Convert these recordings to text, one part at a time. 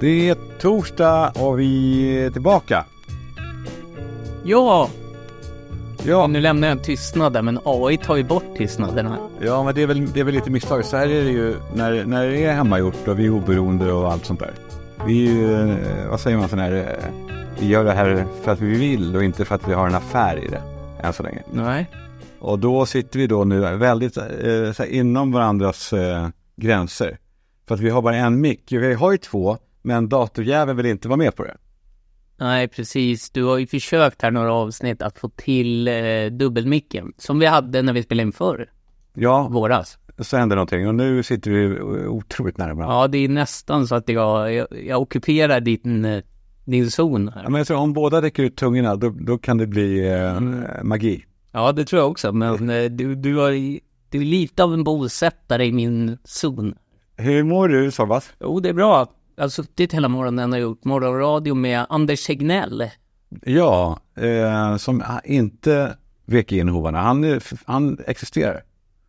Det är torsdag och vi är tillbaka. Ja, Ja, nu lämnar jag en tystnad där, men AI tar ju bort tystnaden här. ja men det är, väl, det är väl lite misstag. Så här är det ju när, när det är hemmagjort och vi är oberoende och allt sånt där. Vi är ju, eh, vad säger man sån här, eh, vi gör det här för att vi vill och inte för att vi har en affär i det. Än så länge. Nej. Och då sitter vi då nu väldigt eh, inom varandras eh, gränser. För att vi har bara en mick. Vi har ju två, men datorjäveln vill inte vara med på det. Nej, precis. Du har ju försökt här några avsnitt att få till eh, dubbelmicken, som vi hade när vi spelade in förr, Ja, våras. så händer någonting och nu sitter vi otroligt nära varandra. Ja, det är nästan så att jag, jag, jag ockuperar din, eh, din zon Ja, här. men jag tror om båda räcker ut tungorna då, då kan det bli eh, Mm. magi. Ja, det tror jag också, men eh, du, du, har, du är lite av en bosättare i min zon. Hur mår du Sorbas? Jo, det är bra. Jag har suttit hela morgonen och gjort morgonradio med Anders Tegnell. Ja, eh, som inte vek in hovarna. Han, han existerar.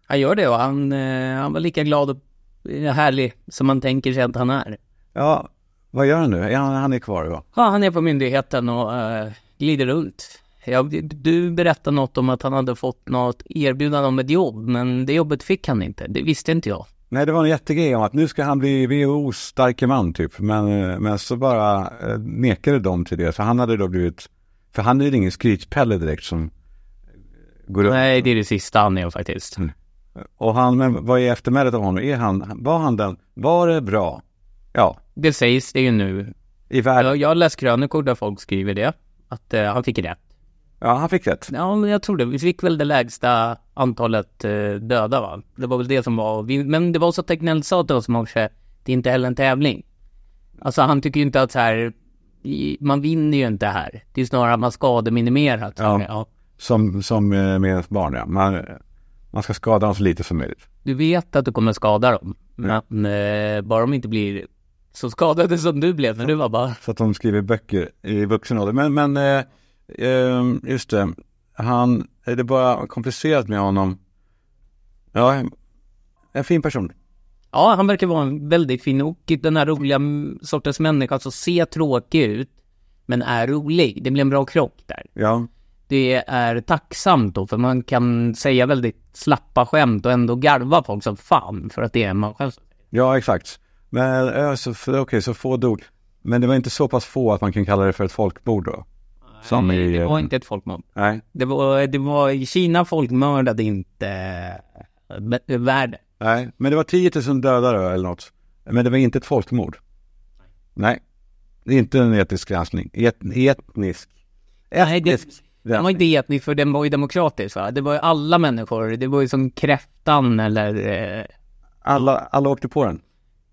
Han gör det och han, eh, han var lika glad och eh, härlig som man tänker sig att han är. Ja, vad gör han nu? Han, han är kvar va? Ja, han är på myndigheten och eh, glider runt. Ja, du berättade något om att han hade fått något erbjudande om ett jobb, men det jobbet fick han inte. Det visste inte jag. Nej, det var en jättegrej om att nu ska han bli WHOs starke man typ. Men, men så bara eh, nekade de till det. Så han hade då blivit, för han är ju ingen skrytpelle direkt som går upp. Nej, det är det sista han är faktiskt. Och han, men vad är eftermälet av honom? Är han, var han den, var det bra? Ja, Det sägs det ju nu. i världen. Jag, jag har läst krönikor där folk skriver det, att eh, han fick rätt. Ja, han fick rätt. Ja, men jag tror det. Vi fick väl det lägsta antalet eh, döda, va? Det var väl det som var... Men det var så Tegnell sa till oss i morse, det är inte heller en tävling. Alltså han tycker ju inte att så här, man vinner ju inte här. Det är snarare att man skademinimerar. Ja. Ja. Som, som eh, med barn, ja. Man, man ska skada dem så lite som möjligt. Du vet att du kommer skada dem, men eh, bara de inte blir så skadade som du blev när du var barn. Så att de skriver böcker i vuxen ålder. Men, men eh, eh, just det. Han, är det bara komplicerat med honom? Ja, en fin person. Ja, han verkar vara en väldigt fin och den här roliga sortens människa som ser tråkig ut, men är rolig. Det blir en bra krock där. Ja, det är tacksamt då, för man kan säga väldigt slappa skämt och ändå garva folk som fan för att det är man själv. ja exakt. Men eh, okej, så få dog. Men det var inte så pass få att man kan kalla det för ett folkmord då? Som Nej, i, det var eh, inte ett folkmord. Nej, Det var, det var, Kina folkmördade inte äh, världen. nej. Men det var 10 000 döda eller något. Men det var inte ett folkmord. Nej. Det är inte en etisk granskning. Et, etnisk. Nej, det, Etnisk den var inte etnisk för den var ju demokratisk va? Det var ju alla människor, det var ju som kräftan eller eh, Alla, alla åkte på den.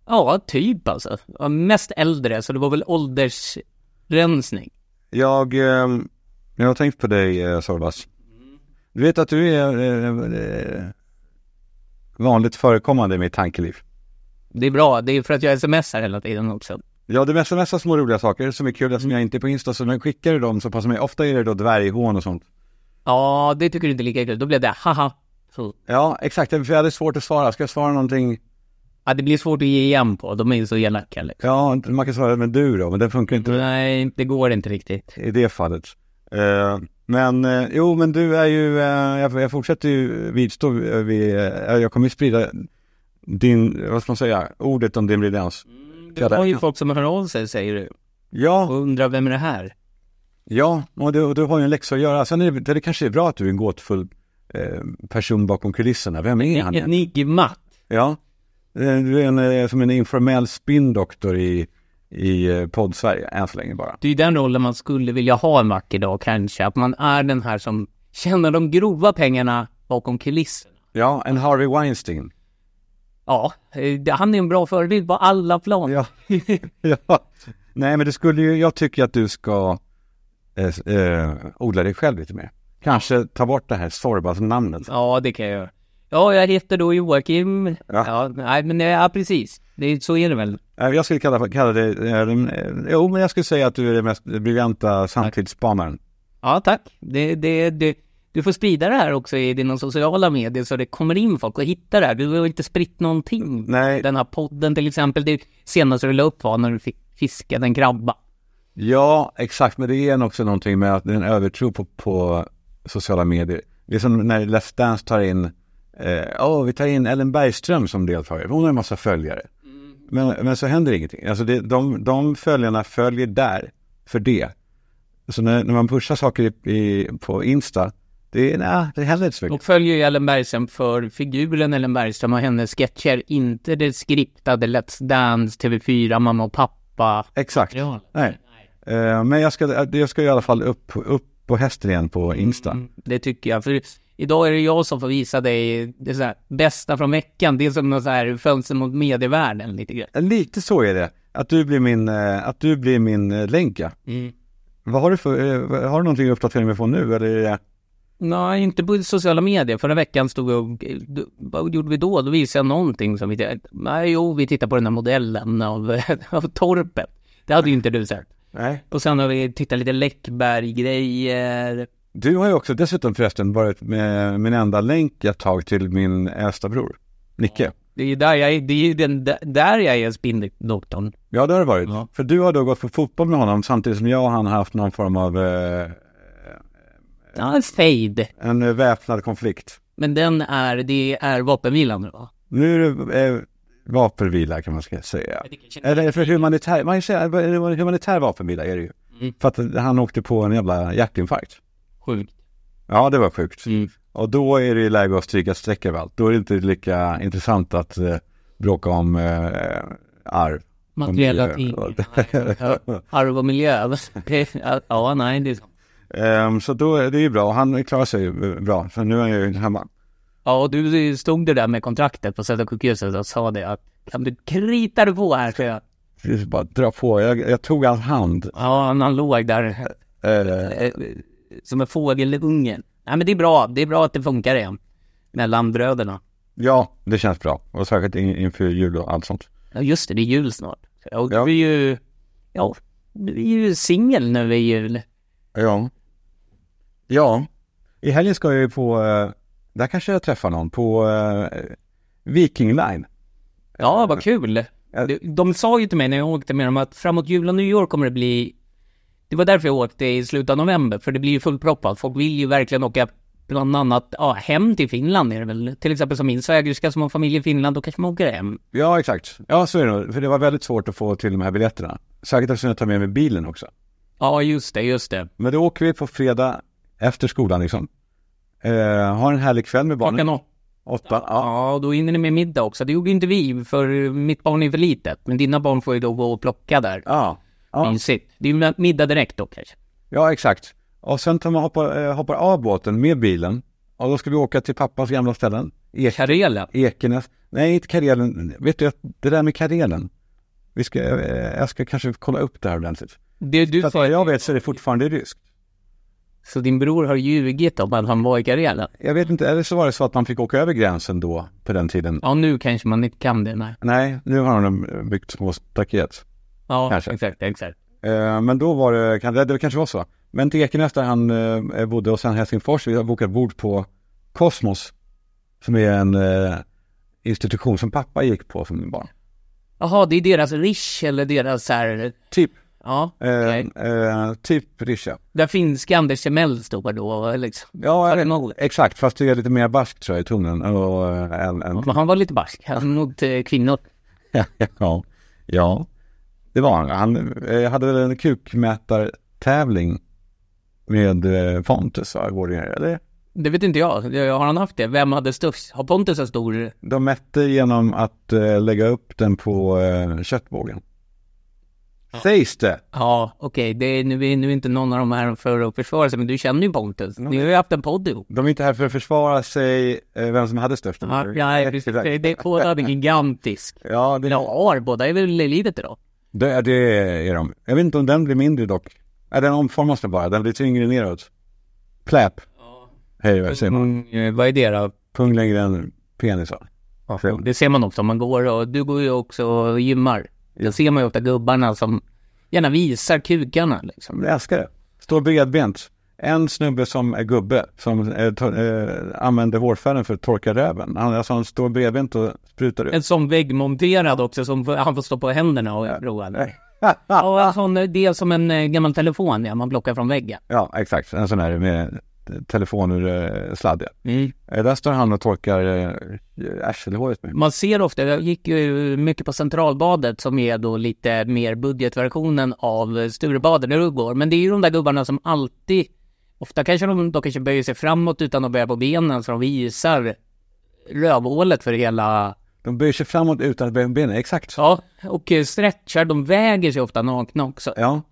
Ja, typ alltså. Mest äldre, så det var väl åldersrensning. Jag, eh, jag har tänkt på dig eh, Sorbas. Du vet att du är eh, eh, vanligt förekommande i mitt tankeliv. Det är bra, det är för att jag smsar hela tiden också. Ja, det mesta, mesta små roliga saker som är kul, som jag inte är på Insta, så men skickar du dem så passar mig. Ofta är det då dvärghån och sånt. Ja, det tycker du inte är lika kul. Då blev det haha. Så. Ja, exakt. För jag hade svårt att svara. Ska jag svara någonting? Ja, det blir svårt att ge igen på. De är ju så elaka liksom. Ja, man kan svara med du då, men det funkar inte Nej, det går inte riktigt. i det fallet. Eh, men eh, jo, men du är ju, eh, jag, jag fortsätter ju vidstå vid, jag kommer ju sprida din, vad ska man säga, ordet om din briljans. Det var ju folk som hör av sig, säger du. Ja, Och undrar vem är det här? ja, och du, du har ju en läxa att göra. Sen är det, det kanske är bra att du är en gåtfull person bakom kulisserna. Vem är han? egentligen? Enigma. Ja, du är en, eh, som en informell spindoktor i, i eh, podd-Sverige, än så länge bara. Det är ju den rollen man skulle vilja ha en vacker dag kanske. Att man är den här som tjänar de grova pengarna bakom kulisserna. Ja, en Harvey Weinstein. Ja, eh, han är en bra förebild på alla plan. Ja. ja. Nej, men det skulle ju, jag tycker att du ska eh, eh, odla dig själv lite mer. Kanske ta bort det här Sorbas-namnet. Ja, det kan jag göra. Ja, jag heter då Joakim. Ja. Ja, nej, men ja, precis. Det, så är det väl. Eh, Jag skulle kalla, kalla det, eh, eh, jo men jag skulle säga att du är den mest briljanta samtidsspanaren. Ja, tack. Det, det, det, Du får sprida det här också i dina sociala medier så det kommer in folk och hittar det här. Du har inte spritt någonting. Nej. Den här podden till exempel, det senaste du la upp var när du fick fiska en krabba. Ja, exakt. Men det är också någonting med att det är en övertro på, på sociala medier. Det är som när Let's Dance tar in, eh, oh, vi tar in Ellen Bergström som deltagare. Hon har en massa följare. Men, men så händer ingenting. Alltså det, de, de följarna följer där för det. Så när, när man pushar saker i, i, på Insta, det, nej, det händer inte så mycket. Och följer ju Ellen Bergström för figuren Ellen Bergström och hennes sketcher, inte det skriptade Let's Dance, TV4, Mamma och Pappa. Exakt. Ja. Nej. Eh, men jag ska, jag ska i alla fall upp, upp på hästen igen på Insta. Mm, det tycker jag. För idag är det jag som får visa dig det så bästa från veckan. Det är som något så här fönster mot medievärlden lite grann. Lite så är det. Att du blir min, eh, att du blir min eh, länk ja. Mm. Vad har du för, eh, har du någonting uppdatera mig på nu eller? är det- Nej, inte på sociala medier. Förra veckan stod jag och, vad gjorde vi då? Då visade jag någonting som vi, nej jo, vi tittade på den här modellen av, av torpet. Det hade ju inte du sett. Nej. Och sen har vi tittat lite Läckberg-grejer. Du har ju också dessutom förresten varit med min enda länk ett tag till min äldsta bror, Nicke. Det är där jag är, det är den, där jag är spindeldoktorn. Ja, det har det varit. Ja. För du har då gått på fotboll med honom samtidigt som jag och han har haft någon form av eh, Ja, en fade. en väpnad konflikt. Men den är, det är vapenvilan nu va? Nu är det eh, vapenvila kan man ska säga. Eller för humanitär, man kan säga humanitär vapenvila är det ju. Mm. För att han åkte på en jävla hjärtinfarkt. Sjukt. Ja, det var sjukt. Mm. Och då är det ju läge att stryka streck över allt. Då är det inte lika intressant att eh, bråka om eh, arv. Materiella ting. Arv och miljö. Ja, nej, det är så. Ehm, så då är det ju bra. Han klarar sig bra. För nu är han ju hemma. Ja, och du stod det där med kontraktet på Södra sjukhuset och sa det att kan du krita du på här? Så jag, är bara dra på. Jag, jag tog hans hand. ja, han, han låg där eh, som en fågelunge. Nej, men det är bra. Det är bra att det funkar igen. Mellan bröderna. ja, det känns bra. Och särskilt in, inför jul och allt sånt. Ja, just det. Det är jul snart. Och Ja. du är ju, ja, du är ju singel nu vid jul. Ja. Ja. I helgen ska jag ju på, eh, där kanske jag träffar någon, på eh, Viking Line. Ja, vad kul. De sa ju till mig när jag åkte med dem att framåt jul och nyår kommer det bli... Det var därför jag åkte i slutet av november, för det blir ju fullproppat. Folk vill ju verkligen åka bland annat, ja, hem till Finland är det väl. Till exempel som min svägerska som har familj i Finland, då kanske man åker hem. Ja, exakt. Ja, så är det nog. För det var väldigt svårt att få till de här biljetterna. Säkert eftersom jag tar med mig bilen också. Ja, just det, just det. Men då åker vi på fredag efter skolan liksom. Eh, har en härlig kväll med barnen. Klockan åtta. Ja. Ja, då hinner ni med middag också. Det gjorde inte vi, för mitt barn är för litet. Men dina barn får ju då gå och plocka där. Ja. Ja. Mysigt. Det är middag direkt då kanske. ja, exakt. Och sen tar man hoppar, eh, hoppar av båten med bilen. Och då ska vi åka till pappas gamla ställen. Ek, Karelen. Ekenäs. Nej, inte Karelen. Vet du, det där med Karelen. Vi ska, eh, jag ska kanske kolla upp det här ordentligt. Det du att sa jag vet så är det fortfarande ryskt. Så din bror har ljugit om att han var i Karelen? Jag vet inte, eller så var det så att man fick åka över gränsen då, på den tiden. Ja, nu kanske man inte kan det, nej. Nej, nu har de byggt små staket. Ja, Kanske. exakt, exakt. Eh, men då var det, det kanske var så. Men till Ekenäs där han eh, bodde och sen Helsingfors, vi har bokat bord på Kosmos. Som är en eh, institution som pappa gick på som barn. Jaha, det är deras Rish eller deras så här... Typ, Ja, eh, okej. eh, typ Risha. Där finska Anders Timell står då liksom. Ja, det exakt, fast det är lite mer barsk tror jag i tonen. Och, en, en, Men han var lite barsk. Han mot eh, kvinnor. ja, ja, det var han. Han eh, hade väl en kukmätartävling med eh, Fontus, va, går det, eller? Det vet inte jag. Jag- Har han haft det? Vem hade störst? Har Pontus en stor? De mätte genom att eh, lägga upp den på eh, köttbågen. Sägs det. Ja, okej. Det är nu är nu är inte någon av de här för att försvara sig, men du känner ju Pontus. Ni har ju haft en podd ihop. De är inte här för att försvara sig, eh, vem som hade störst. Ja, ja, det, det, det, båda är gigantisk. Ja, det, har, båda är väl i livet idag? Det, det är de. Jag vet inte om den blir mindre dock. Ja, den omformas det bara, den blir tyngre neråt. Pläp. Hej, vad säger man? Mm, eh, vad är det då? Pung längre än penis va? Ja, det ser man också om man går och du går ju också och gymmar. Då ser man ju ofta gubbarna som gärna visar kukarna liksom. Jag älskar det. Står bredbent. En snubbe som är gubbe som eh, eh, använder hårfärgen för att torka röven. Han, alltså, han står bredbent och sprutar ut. En sån väggmonterad också som han får stå på händerna och prova. Ja, en sån, det är som en eh, gammal telefon ja, man plockar från väggen. Ja, exakt. En sån här med. Ja. Mm. Eh, Där står han och torkar arselhåret med. Man ser ofta, jag gick ju mycket på Centralbadet som är då lite mer budgetversionen av Sturebadet där du går. Men det är ju de där gubbarna som alltid, ofta kanske de, de kanske böjer sig framåt utan att böja på benen så de visar rövhålet för hela, De böjer sig framåt utan att böja benen. Exakt. ja, och eh, stretchar, de väger sig ofta nakna också. Ja,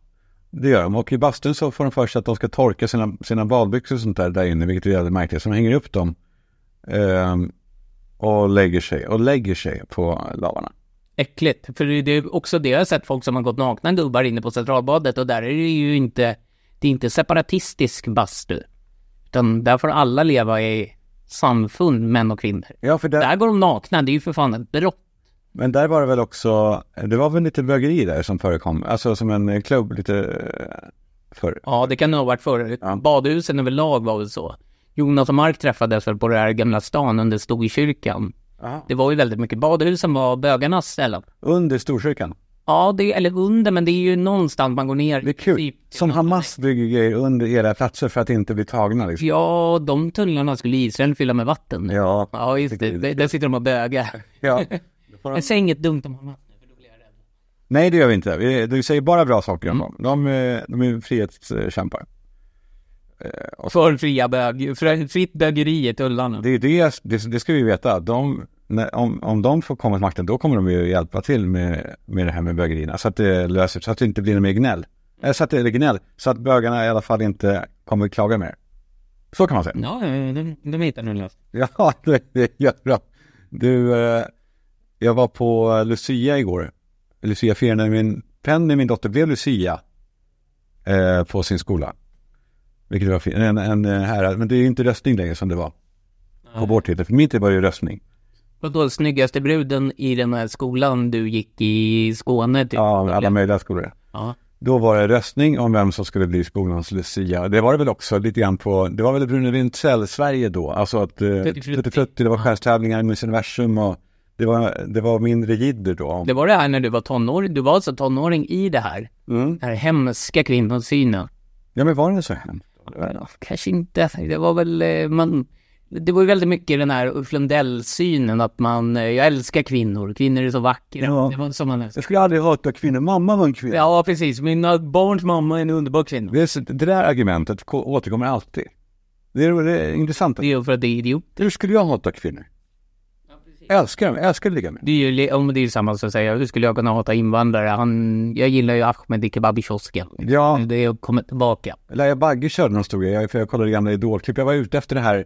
det gör de. Och i bastun så får de för sig att de ska torka sina, sina badbyxor och sånt där där inne, vilket är jävligt märkligt. Så de hänger upp dem ehm, och lägger sig och lägger sig på lavarna. Äckligt, för det är också det jag har sett folk som har gått nakna gubbar inne på Centralbadet och där är det ju inte, det är inte separatistisk bastu. Utan där får alla leva i samfund, män och kvinnor. Ja, för där, Där går de nakna, det är ju för fan ett brott. men där var det väl också, det var väl lite bögeri där som förekom, alltså som en klubb lite eh, förr. Ja, det kan nog ha varit förr. Ja. Badhusen överlag var väl så. Jonas och Mark träffades väl på det här Gamla stan under Storkyrkan. Det var ju väldigt mycket, badhusen var bögarnas ställen. Under Storkyrkan. Ja, det, eller under, men det är ju någonstans man går ner. Det är kul. Typ- Som Hamas bygger grejer under era platser för att inte bli tagna liksom. Ja, de tunnlarna skulle Israel fylla med vatten. Ja. Ja, just det. Där, där sitter de och bögar. ja. Jag säger inget dumt om Hamas nu, för då blir jag rädd. Nej, det gör vi inte. Vi, du säger bara bra saker om Mm. dem. De, är- de är frihetskämpar. För fria bög, för fritt bögeri i tullarna. Det är det, det, det ska vi veta. De, när, om, om de får komma till makten, då kommer de ju hjälpa till med, med det här med bögerierna. Så att det löser så att det inte blir mer gnäll. Eller så att det är gnäll, så att bögarna i alla fall inte kommer klaga mer. Så kan man säga. Ja, de, de hittar nu löst. Ja, det är jättebra. Du, eh, jag var på Lucia igår. Lucia-firandet. Min Penny, min dotter, blev Lucia eh, på sin skola. Vilket var fint. En, en eh, här, men det är inte röstning längre som det var. På vår tid. För min tid var det ju röstning. Vadå, snyggaste bruden i den här skolan du gick i Skåne typ? Ja, alla möjliga skolor. Ja. Då var det röstning om vem som skulle bli skolans Lucia. Det var det väl också lite grann på, det var väl Brune Wintzell-Sverige då. Alltså att eh, Tutti Frutti. Tutti Frutti, det var stjärnstävlingar, Miss Universum och det var, det var mindre jidder då. Det var det här när du var tonåring, du var alltså tonåring i det här. Mm. Den här hemska kvinnosynen. Ja men var det så hemskt? Kanske inte. Det var väl, eh, man, det var ju väldigt mycket den här Ulf Lundell-synen att man, eh, jag älskar kvinnor, kvinnor är så vackra. Ja. Det var som man älskar. Jag skulle aldrig hata kvinnor, mamma var en kvinna. Ja, precis. Mina barns mamma är en underbar kvinna. Det, där argumentet ko- återkommer alltid. Det är, det är intressant. Det är för att det är idiot. Hur skulle jag hata kvinnor? Jag älskar dem, jag älskar att ligga med. Det är ju, om det är samma som säger, hur skulle jag kunna hata invandrare? Han, jag gillar ju Ahmed i kebabkiosken. Ja, Det kommer tillbaka. Laila Bagge körde någon stor grej, för jag kollade gamla idolklipp. Jag var ute efter det här,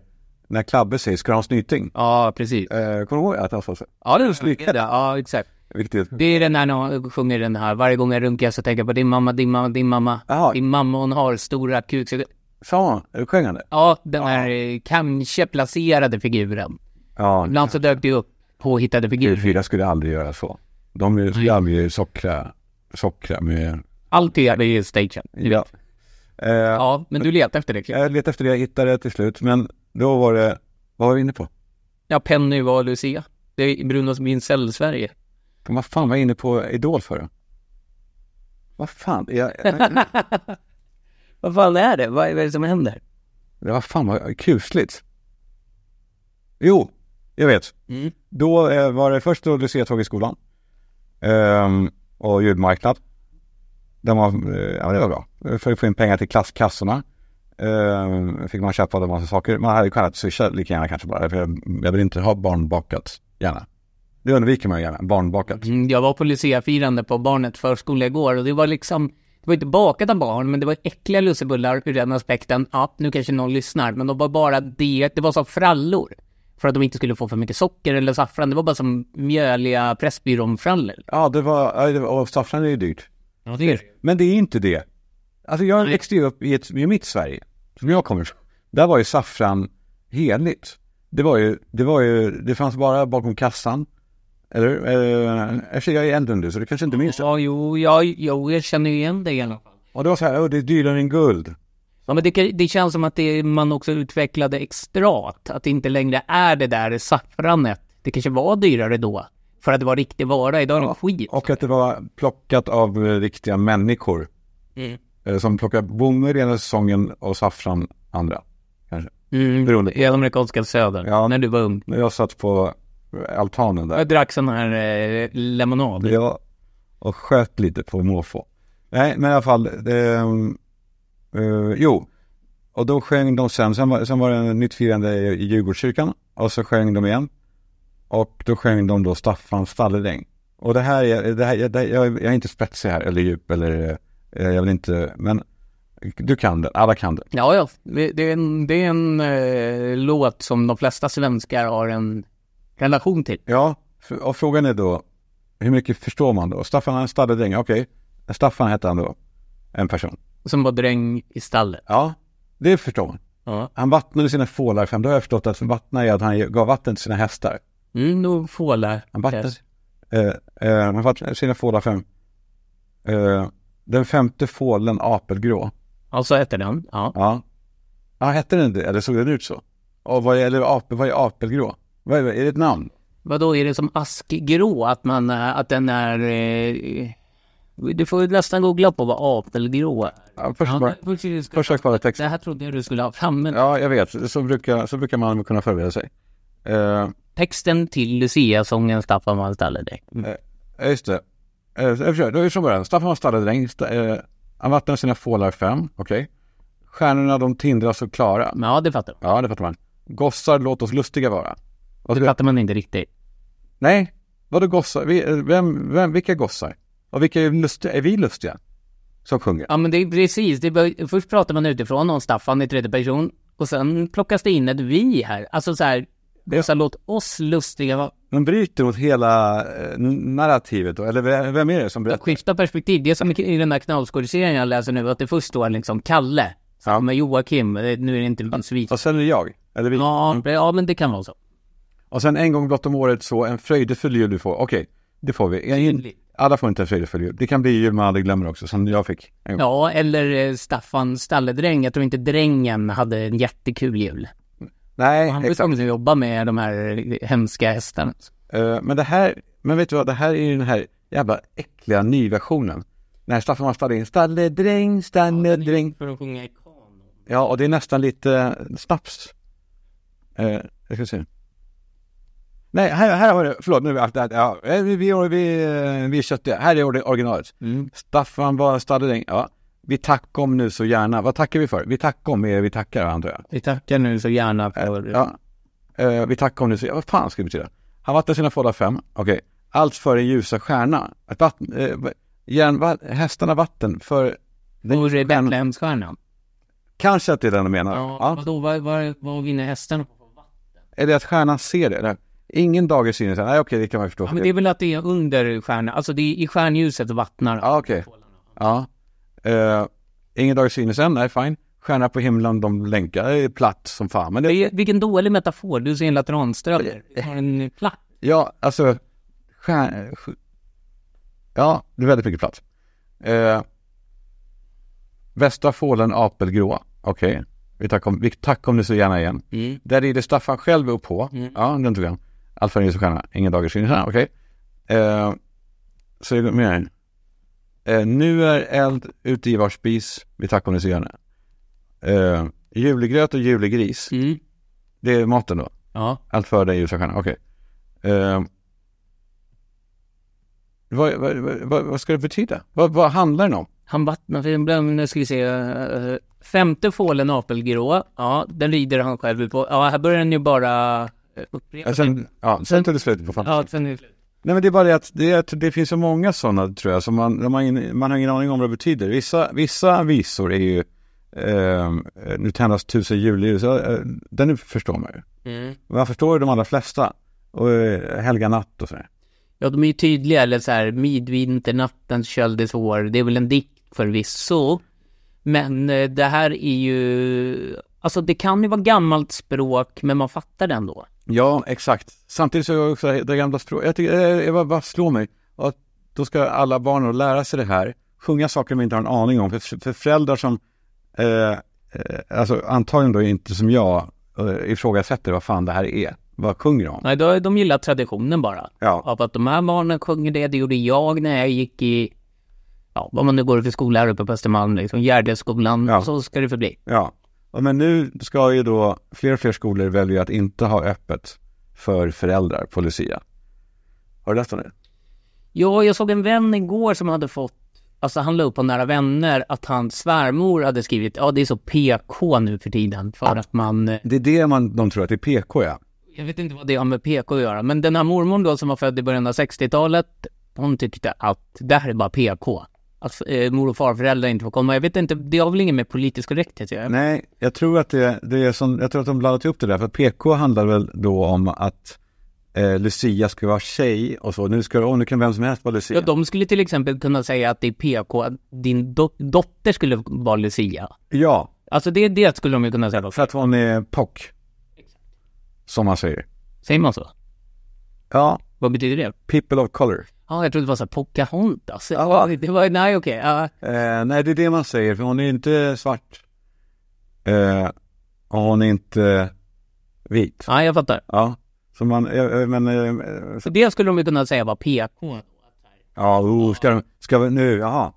när Klabbe säger, ska du ha en snyting? Ja, precis. Eh, kommer du ihåg att han sa så? Ja, det är det. Ja, exakt. Viktigt. Det är den här när hon sjunger den här, varje gång jag runkar så tänker jag på din mamma, din mamma, din mamma. Jaha. Din mamma hon har stora kuk. Sa han? Sjöng han det? Ja, den här eh, kanske placerade figuren. Ja, Ibland så dök det upp påhittade figurer. TV4 skulle aldrig göra så. De skulle aldrig sockra, sockra med... Allt är ju stagen. Ja. Eh, Ja, men du letar efter det. Cliff. Jag letade efter det, jag hittade det till slut. Men då var det, vad var vi inne på? Ja, Penny var Lucia. Det är Brunos Wintzell Sverige. Vad fan var jag inne på Idol för då? Vad fan? Jag, Vad fan är det? Vad är det som händer? det var fan vad kusligt. Jo, jag vet. Mm. Då eh, var det först då Lucia-tåg i skolan. Ehm, och ljudmarknad. Den var, eh, ja det var bra. För att få in pengar till klasskassorna. Ehm, fick man köpa en massa saker. Man hade kunnat swisha lika gärna kanske bara. För jag, jag vill inte ha barnbakat gärna. Det undviker man ju gärna, barnbakat. Mm, Jag var på Lucia-firande på barnet förskola igår och det var liksom det var inte bakat av barn, men det var äckliga lussebullar ur den aspekten. Ja, nu kanske någon lyssnar, men de var bara det. Det var som frallor. För att de inte skulle få för mycket socker eller saffran. Det var bara som mjöliga Pressbyrån-frallor. Ja, det var, det och saffran är ju dyrt. Ja, det är Men det är inte det. Alltså jag Nej. växte ju upp i, ett, i mitt Sverige, som jag kommer ifrån. Där var ju saffran heligt. Det var ju, det var ju, det fanns bara bakom kassan. Eller? Eh, eftersom jag är äldre än du, så det kanske inte minns. Ja, jo, ja, jo, jag känner ju igen det i alla fall. Och det var så här, oh, det är dyrare än guld. Ja, men det, det känns som att det, man också utvecklade extrat. Att det inte längre är det där saffranet. Det kanske var dyrare då. För att det var riktig vara. Idag är det skit. Och att det var plockat av eh, riktiga människor. Mm. Eh, som plockar bomull ena säsongen och saffran andra. Kanske. Mm. Beroende. I amerikanska södern. Ja. När du var ung. När jag satt på eh, altanen där. Jag drack sån här eh, lemonad. Ja, och sköt lite på måfå. Nej, men i alla fall. Det, eh, jo, och då sjöng de sen. Sen var, sen var det en nytt firande i, i Djurgårdskyrkan. Och så sjöng de igen. Och då sjöng de då Staffan Stalledräng. Och det här är, det här, det, jag, jag är inte spetsig här eller djup eller eh, jag vill inte, men du kan den, alla kan den. Ja, ja. Det, det är en, det är en eh, låt som de flesta svenskar har en relation till. Ja, och frågan är då, hur mycket förstår man då? Staffan Stalledräng, okej. Staffan hette han då, en person. Som var dräng i stallet. Ja, det förstår man. Ja. Han vattnade sina fålar fem. Då har jag förstått att vattna är att han gav vatten till sina hästar. Mm, då fålar. Han vattnade, eh, eh, han vattnade sina fålar fem. Eh, den femte fålen apelgrå. Ja, så heter den. Ja. Ja. Ja, hette den det? Eller såg den ut så? Och vad är, eller apel, vad är apelgrå? Vad är, är det ett namn? Vad då är det som askgrå? Att man, att den är... Eh, du får nästan googla på vad apelgrå är. Ja, först Ja, bara, det- först- först ska jag text. Det här trodde jag du skulle ha framme. Ja, jag vet. Så brukar, så brukar man kunna förbereda sig. Eh, Texten till Lucia-sången Staffan van Stalledräng. Ja, just det. Eh, Jag försöker, då är det från början. Staffan var stalledräng. Sta- eh, Han vattnade sina fålar fem. Okej. Stjärnorna de tindrar så klara. Ja, det fattar man. Ja, det fattar man. Gossar, låt oss lustiga vara. Vad Det fattar man inte riktigt. Nej, vadå gossar? Vi, vem, vem, vilka gossar? Och vilka är lustiga? Är vi lustiga? Som sjunger? Ja, men det är precis. Det bör, först pratar man utifrån om Staffan i tredje person och sen plockas det in ett vi här. Alltså så här, Det- så här låt oss lustiga. De bryter mot hela eh, narrativet då? Eller vem är det som berättar? skifta perspektiv. Det är som i den där knallskådisserien jag läser nu, att det först står liksom Kalle. Ja. Med Joakim, Eh, nu är det inte ens vi. Och sen är det jag. Eller vi. Ja, ja, men det kan vara så. Och sen en gång blott om året så en fröjdefull jul du får. Okej, det får vi. Jag- Alla får inte en fröjdefull jul. Det kan bli jul man aldrig glömmer också, som jag fick. En gång. Ja, eller eh, Staffan Stalledräng. Jag tror inte drängen hade en jättekul jul. Nej, Han var tvungen att jobba med de här hemska hästarna. Eh, men det här, men vet du vad, det här är ju den här jävla äckliga nyversionen. När Staffan Stalledräng, Stalledräng, Stalledräng. För att sjunga i kanon. Ja, och det är nästan lite eh, snaps. Eh, jag ska se. Nej, här, här har det, förlåt, nu är det, ja, eh, vi, vi, vi, eh, vi köttiga. Här är ori- originalet. Mm. Staffan var Stalledräng, ja. Vi tackom nu så gärna. Vad tackar vi för? Vi tackom är vi tackar antar jag. Vi tackar nu så gärna för... Ja. Eh, vi tackom nu så Vad fan ska det betyda? Han vattnar sina fålar fem. Okej. Allt för en ljusa stjärna. Ett vatten, eh, järn, va, hästarna vatten för... För stjärnan. Betlehemsstjärnan. Kanske att det är den de menar. Ja, Ja. vadå, vad, vad, vad vinner hästarna på? Är det att stjärnan ser det? Eller? Ingen dag i synes. Nej okej, det kan man förstå. Ja, men det är väl att det är under stjärnan, alltså det är i stjärnljuset vattnar. Ja, okej. Ja. Eh, ingen dag i synes än, nej fine. Stjärna på himlen, de länkar. Det är platt som fan. Men det, Det vilken dålig metafor, du ser en har en platt. Ja, alltså. Stjär... sk- Ja, det är väldigt mycket plats. Eh, västra fålen apelgrå. Okej. Vi tackar om, vi tackar om det så gärna igen. Mm. Där rider Staffan själv upp på. Mm. Ja, den tog han. Allt för en ljus och stjärna. Ingen dagars skillnad. Okej. Eh, så det går mer. Eh, nu är eld ute i vår spis. Vi tackar om det så gärna. Eh, julegröt och julegris. Mm. Det är maten då. Ja. Allt för dig ljusa stjärna, okej. Eh, vad, vad, vad, vad, ska det betyda? Vad, handlar den om? Han vattnar, nu ska vi se, eh, femte fålen apelgrå, ja, den rider han själv på. Ja, här börjar den ju bara upprepa Ja, sen, ja, sen tog det slut på fan. Ja, sen är det slut. Nej men det är bara det att det, är, det finns så många sådana tror jag, som man, man, man har ingen aning om vad det betyder. Vissa, vissa visor är ju eh, Nu tändas tusen julljus, eh, den förstår man ju. Mm. Man förstår ju de allra flesta. Och eh, Helga natt och sådär. Ja, de är ju tydliga, eller så här, midvinternattens köldets hår, det är väl en dikt förvisso. Men eh, det här är ju, alltså det kan ju vara gammalt språk, men man fattar det ändå. Ja, exakt. Samtidigt så är jag också det gamla språket. Jag tycker, eh, jag bara, slår mig. Att då ska alla barn då lära sig det här. Sjunga saker de inte har en aning om. För, för föräldrar som eh, eh, alltså antagligen då inte som jag eh, ifrågasätter vad fan det här är. Vad sjunger de? Nej, de, de gillar traditionen bara. Ja. Av att de här barnen sjunger det, det gjorde jag när jag gick i, ja, vad man nu går för skola här uppe på Östermalm, liksom Gärdesskolan, Ja. så ska det förbli. Ja. Ja, Men nu ska ju då fler och fler skolor välja att inte ha öppet för föräldrar på Lucia. Har du läst om det? Ja, jag såg en vän igår som hade fått, alltså han la upp på Nära Vänner att hans svärmor hade skrivit, ja det är så PK nu för tiden, för att man, eh, Det är det man, de tror att det är PK ja. jag vet inte vad det har med PK att göra, men den här mormor då som var född i början av 60-talet, hon tyckte att det här är bara PK. Att eh, mor och farföräldrar inte får komma. Jag vet inte, det har väl inget med politisk korrekthet att göra? Nej, jag tror att det, det är som, jag tror att de blandat ihop det där. För PK handlar väl då om att eh, Lucia ska vara tjej och så. Nu ska oh, nu kan vem som helst vara Lucia. Ja, de skulle till exempel kunna säga att det är PK, att din do- dotter skulle vara Lucia. Ja, Alltså det, det skulle de ju kunna säga då. för att hon är POC. Som man säger. Säger man så? Ja, Vad betyder det? people of color. Ja, jag trodde det var så här Pocahontas. Ja. Det var, nej okej. Ja. Eh, nej, det är det man säger, för hon är inte svart. Eh, och hon är inte vit. ja, jag fattar. Ja, så man, eh, men, eh, Så det skulle de ju kunna säga var PK. ja, oh, ska de, ska vi nu, jaha.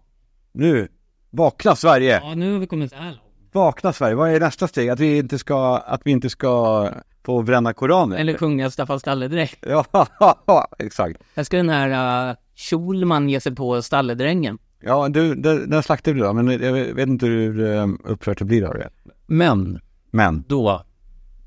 Nu, vakna Sverige! Ja, nu har vi kommit så här långt. Vakna Sverige, vad är nästa steg? Att vi inte ska, att vi inte ska få bränna Koranen? Eller sjunga Staffan Stalledräkt. Ja, exakt. Här ska den här uh, Schulman ge sig på stalledrängen. Ja, du, den, den slaktade du då, men jag vet inte hur um, upprört du blir av det. Men Men, då,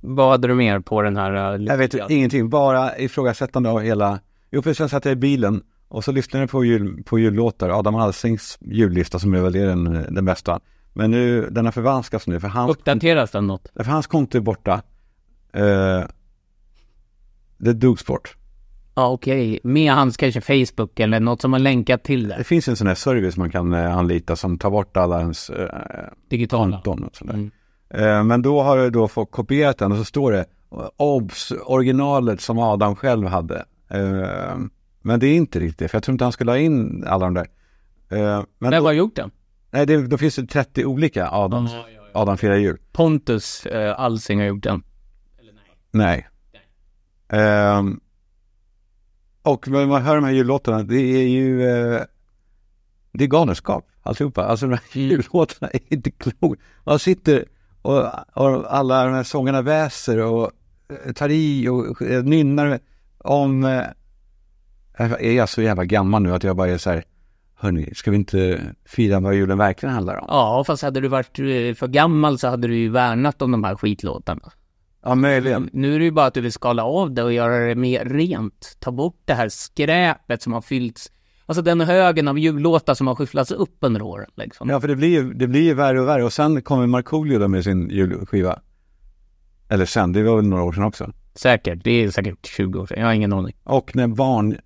vad hade du mer på den här? Uh, jag vet ingenting, bara ifrågasättande av hela, jo för sen satt jag i bilen och så lyssnade jag på, jul, på jullåtar, Adam Alsings jullista som är väl den, den bästa. Men nu, den har förvanskats nu, för hans, Uppdateras den något? för hans konto är borta. Uh, det drogs bort. Ja, okej. Med hans kanske Facebook eller något som har länkat till Det det. finns en sån här service man kan eh, anlita som tar bort alla ens eh, Digitala. konton och sådär. Mm. Eh, men då har jag då fått kopierat den och så står det OBS, originalet som Adam själv hade. Eh, men det är inte riktigt, för jag tror inte han skulle ha in alla de där. Eh, men Vem då, har gjort den? Nej, det, då finns det 30 olika Adams. Adam firar jul. Pontus uh, Alsing har gjort den. Nej. Ehm, och när man hör de här jullåtarna, det är ju eh, det är galenskap alltihopa. Alltså de här Mm. jullåtarna är inte kloka. Man sitter och, och alla de här sångarna väser och eh, tar i och eh, nynnar om... Eh, är jag så jävla gammal nu att jag bara är så här, hörni, ska vi inte fira vad julen verkligen handlar om? Ja, fast hade du varit eh, för gammal så hade du ju värnat om de här skitlåtarna. Ja, möjligen. Nu är det ju bara att du vill skala av det och göra det mer rent. Ta bort det här skräpet som har fyllts. Alltså den högen av jullåtar som har skyfflats upp under åren liksom. Ja, för det blir ju, det blir ju värre och värre. Och sen kommer Markoolio då med sin julskiva. Eller sen, det var väl några år sedan också. Säkert, det är säkert 20 år sedan. Jag har ingen aning. Och när barn,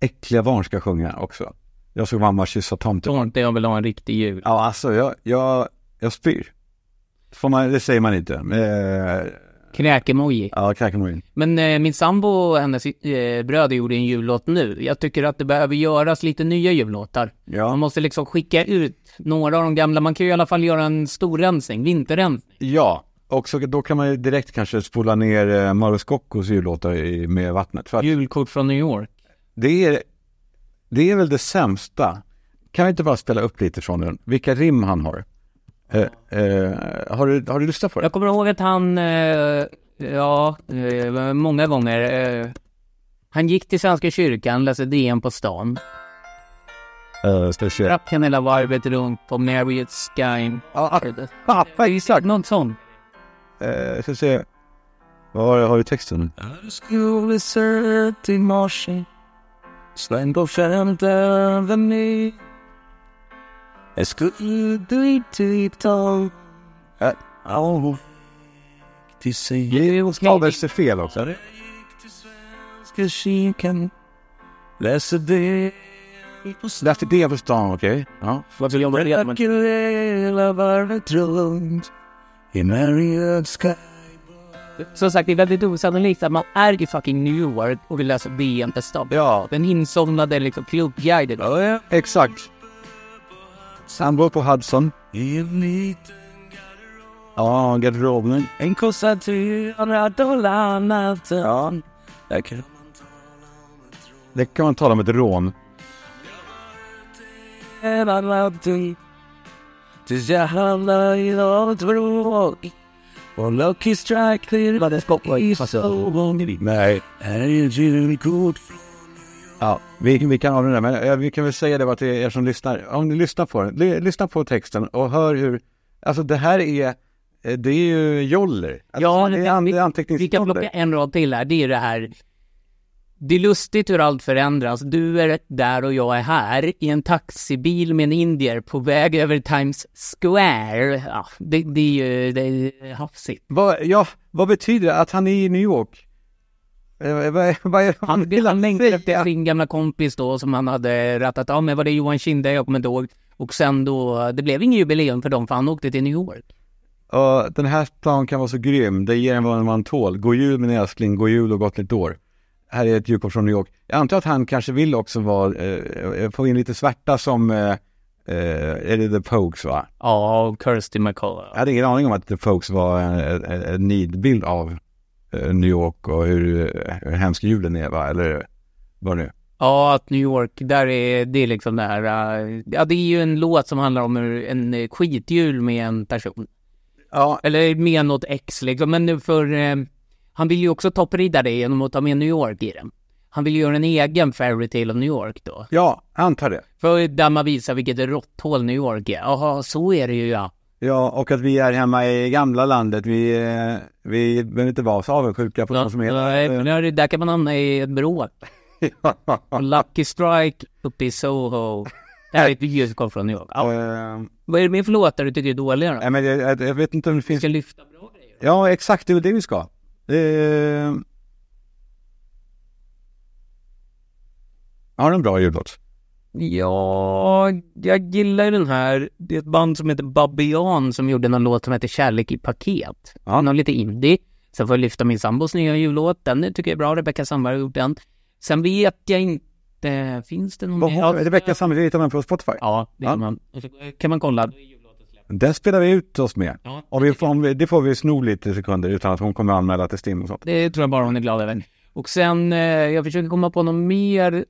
äckliga barn ska sjunga också. Jag såg mamma kyssa tomten. Jag vill ha en riktig jul. Ja, alltså jag, jag, jag spyr. Får man, det säger man inte. Eh, Kräkemoji. ja, kräkemojen. Men eh, min sambo och hennes eh, bröder gjorde en jullåt nu. Jag tycker att det behöver göras lite nya jullåtar. Man Ja, måste liksom skicka ut några av de gamla. Man kan ju i alla fall göra en stor rensning, vinterrensning. ja. Och så, då kan man ju direkt kanske spola ner eh, Mauro Scoccos jullåtar i, med vattnet. För att Julkort från New York. det är, det är väl det sämsta. Kan vi inte bara spela upp lite från den? Vilka rim han har. Eh, eh, har, du, har du lyssnat på det? Jag kommer ihåg att han, eh, ja, eh, många gånger, eh, han gick till Svenska kyrkan, läste DN på stan, Uh, drack han hela varvet runt på Marriott Sky. Ja, ah, ah, exakt. Något sånt. Eh, ska se. Vad har, har du texten? Skulle sett i Släng på femte avenue Jag skulle dit Äh, Av till sig Stavelse fel också. Ska kyrkan Läser det Läste det på stan, okej. Ja. Med? hela varvet runt I Marriott Sky Som sagt, det är väldigt osannolikt att man är i fucking New York och vill läsa stan. Ja, Den insomnade liksom klubbguiden. exakt. Han bor på Hudson. I en liten Ja, garderoben. En kossa 300 dollar natten. Ja, Där kan det kan man tala om ett rån. hela natten. Tills jag hamnar i något vråk. Och Lucky Strike det ska i så Nej. Här är ett julkort. Ja, vi, vi kan avrunda men eh, vi kan väl säga det bara till er som lyssnar. Om ni lyssnar på den, ly- lyssna på texten och hör hur, alltså det här är, eh, det är ju joller. Alltså, Ja, det är an, vi- det är anteckningsjoller. Vi kan plocka en rad till här. Det är det här. Det är lustigt hur allt förändras. Du är där och jag är här i en taxibil med en indier på väg över Times Square. Ja, det, det är ju det är hafsigt. Vad, ja, vad betyder det att han är i New York? Eh, Vad, vad, Han, vill han längtar säga? efter sin gamla kompis då som han hade rattat av med. Var det Johan Kinde? Jag kommer inte ihåg. Och sen då, det blev ingen jubileum för dem för han åkte till New York. Och den här stan kan vara så grym, det ger en vad man tål. God jul min älskling, god jul och gott nytt år. Här är ett julkort från New York. Jag antar att han kanske vill också vara, eh, få in lite svärta som, eh, eh, är det The Pokes va? Ja, och Kirsty McCall. Jag hade ingen aning om att The Pokes var en, en, en nidbild av eh, New York och hur, eh, hur hemsk julen är va, eller vad nu? Ja, att New York, där är det är liksom det här, ja det är ju en låt som handlar om en eh, skitjul med en person. Ja, Eller med något ex liksom, men nu för eh, han vill ju också topprida det genom att ta med New York i den. Han vill ju göra en egen fairytale of New York då. ja, antar det. För där man visar vilket råtthål New York är. Jaha, så är det ju ja. Ja, och att vi är hemma i gamla landet. Vi, eh, vi behöver inte vara så avundsjuka på ja som är nej, där, kan man hamna i ett bråk. Och Lucky Strike uppe i Soho. Det här är ett julkort från New York. Ja. Eh, Vad är det mer för låtar du tycker är dåliga då? Nej, men jag, jag, vet inte om det Vi finns... ska lyfta bra grejer. Ja, exakt, det är det vi ska. Eh... Har du en bra jullåt? Ja, jag gillar ju den här. Det är ett band som heter Babylon som gjorde någon låt som heter Kärlek i paket. Ja. Någon lite indie. Sen får jag lyfta min sambos nya jullåt. Den tycker jag är bra. Rebecca Sandberg har gjort den. Sen vet jag inte. Finns det någon Vad? Rebecca Sandberg, hittar man på Spotify? Ja, det Ja. kan man. Kan man kolla. Den spelar vi ut oss med. Ja, Och vi får, det får vi sno lite sekunder utan att hon kommer anmäla till STIM och sånt. Det tror jag bara hon är glad över. Och sen, eh, jag försöker komma på något mer.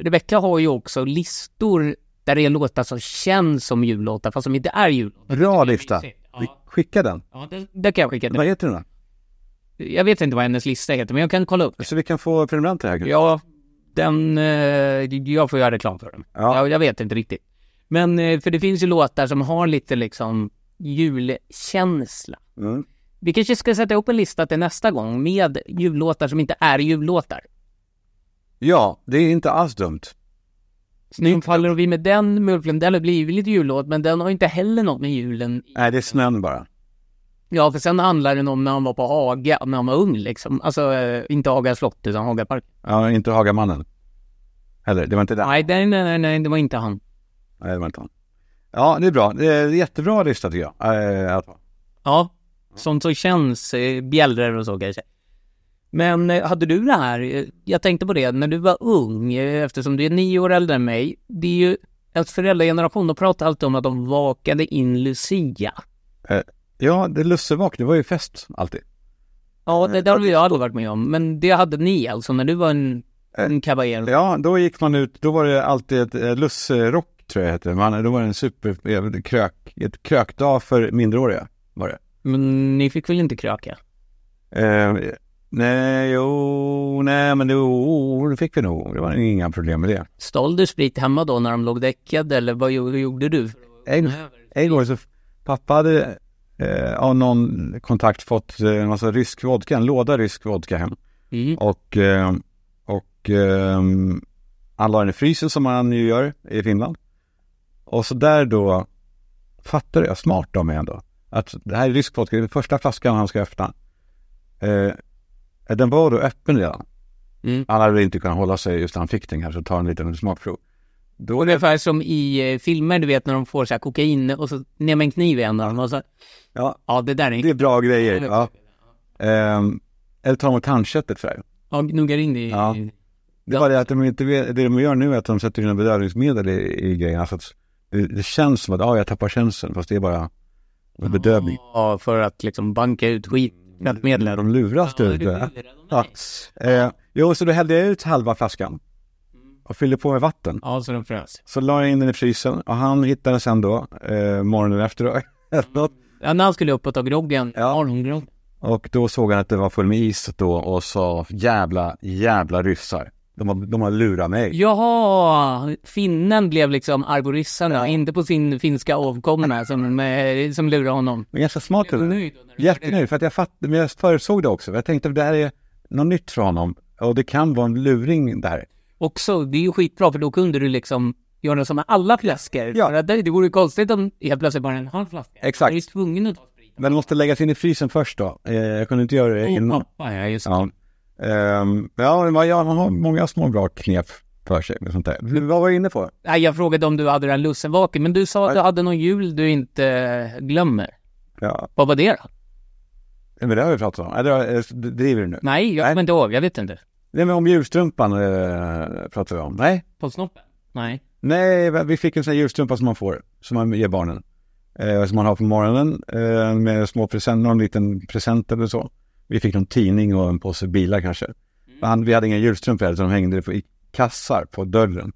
Rebecca har ju också listor där det är låtar som känns som jullåtar fast som inte är jullåtar. Bra lista. Ja, Skicka den. ja det, det kan jag skicka. Vad heter den då? Jag vet inte vad hennes lista heter, men jag kan kolla upp. Så vi kan få prenumeranter här. Ja, den, eh, jag får göra reklam för den. Ja. Jag, jag vet inte riktigt. Men, eh, för det finns ju låtar som har lite liksom julkänsla. Mm. Vi kanske ska sätta upp en lista till nästa gång med jullåtar som inte är jullåtar. Ja, det är inte alls dumt. Nu faller vi med den Mulflum, den har blivit lite jullåt, men den har inte heller något med julen Nej, det är snön bara. Ja, för sen handlar den om när han var på Haga, när han var ung liksom. Alltså, eh, inte Haga slott, utan Haga park. Ja, inte Hagamannen. Eller, det var inte. Nej, nej, nej, nej, nej, det var inte han. Nej, det var inte han. Ja, det är bra. Det är en jättebra lista tycker jag. Ha. Ja, sånt som känns, eh, bjällror och så kanske. Men eh, hade du det här, eh, jag tänkte på det, när du var ung, eh, eftersom du är nio år äldre än mig, det är ju ens föräldrageneration, de pratar alltid om att de vakade in Lucia. Ja, det lussevak, det var ju fest alltid. Ja, det, det har vi aldrig varit med om, men det hade ni alltså när du var en, en caballero. Ja, då gick man ut, då var det alltid ett eh, lusserock tror jag hette. Man, då var det en super, krök, ett krökdag för minderåriga var det. Men ni fick väl inte kröka? Eh, nej, jo, nej men jo, det fick vi nog. Det var inga problem med det. Stal du sprit hemma då när de låg däckade eller vad gjorde, gjorde du? En, en gång så, pappa hade eh, av någon kontakt fått eh, en massa rysk vodka, en låda rysk vodka hem. Mm. Och, eh, och eh, han la den i frysen som man ju gör i Finland. Och så där då fattade jag, smart av mig ändå, att det här är rysk vodka, det är första flaskan han ska öppna. Eh, den var då öppen redan. Mm. Han hade inte kunnat hålla sig just när han fick den kanske och ta en liten smakprov. Då Ungefär som i eh, filmer, du vet när de får så här kokain och så ner med en kniv i dem och så, ja, ja det där är det är bra grejer. Ja. Ehm, eller tar de tandköttet för det. Ja, gnuggar in det i... Ja. Det var det att de inte vet, det de gör nu är att de sätter in bedövningsmedel i, i grejen. Alltså att det, det känns som att, ja, jag tappar känseln, fast det är bara Med bedövning. Ja, för att liksom banka ut skit. Tvättmedlet. De luras du. Ja, ja. Eh, jo, så då hällde jag ut halva flaskan. Och fyllde på med vatten. Ja, så den frös. Så la jag in den i frysen och han hittade sen då, eh, morgonen efter då, något. Ja, när han skulle upp och ta groggen. Ja. Morgongrogg. Och då såg han att det var full med is då och sa jävla, jävla ryssar. De har, de har lurat mig. Jaha, finnen blev liksom arborissarna, inte på sin finska avkomna som, eh, som lurade honom. Men ganska smart. Nöjd det? Jättenöjd, för att jag fattade, men jag förutsåg det också. Jag tänkte att det här är något nytt för honom. Och det kan vara en luring där. Också, det är ju skitbra för då kunde du liksom göra som med alla flaskor. Ja. Det, det vore ju konstigt om helt plötsligt bara en halv flaska. Exakt. Du är tvungen att ta sprit. Men det måste läggas in i frysen först då. Eh, jag kunde inte göra det Oh, innan. pappa, ja just det. Ja. Ehm, ja, man har många små bra knep för sig med sånt där. Vad var du inne på? Nej, jag frågade om du hade den lussevaken, men du sa att du hade någon jul du inte glömmer. Ja, Vad var det då? men det har vi pratat om. Eller eh, driver du nu? Nej, jag kommer inte ihåg. Jag vet inte. Nej, men om julstrumpan eh, pratar vi om. Nej, På snoppen? Nej. nej, vi fick en sån här julstrumpa som man får, som man ger barnen. Eh, som man har på morgonen eh, med små present, någon liten present eller så. Vi fick någon tidning och en påse bilar kanske. Han, vi hade inga julstrumpor heller, så de hängde i kassar på dörren.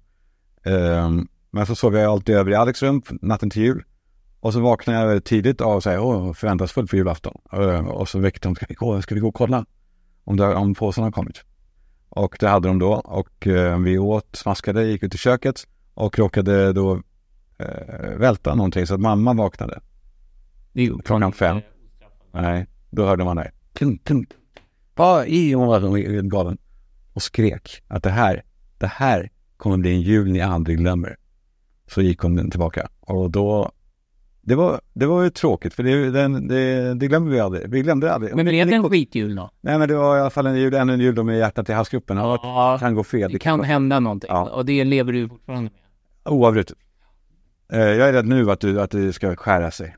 Ehm, men så sov jag alltid över i Alex rum natten till jul. Och så vaknade jag tidigt av och sa, åh, förväntansfullt för julafton. Eh, och så väckte de, ska vi gå, ska vi gå och kolla om, det, om påsarna har kommit? Och det hade de då och eh, vi åt, smaskade, gick ut i köket och råkade då eh, välta någonting så att mamma vaknade. Klockan fem. Nej, då hörde man det. Tum, tum. Vad i hon var galen. Och skrek att det här, det här kommer bli en jul ni aldrig glömmer. Så gick hon tillbaka och då det var, det var ju tråkigt för det, den, det, det glömmer vi aldrig. Vi glömde det aldrig. Men blev det en skitjul då? Nej men det var i alla fall en jul, ännu en jul då med hjärtat i halsgropen. Ja. Kan gå fel. det kan hända någonting. Ja. Och det lever du fortfarande med. Oavbrutet. Eh, jag är rädd nu att, du, att det ska skära sig.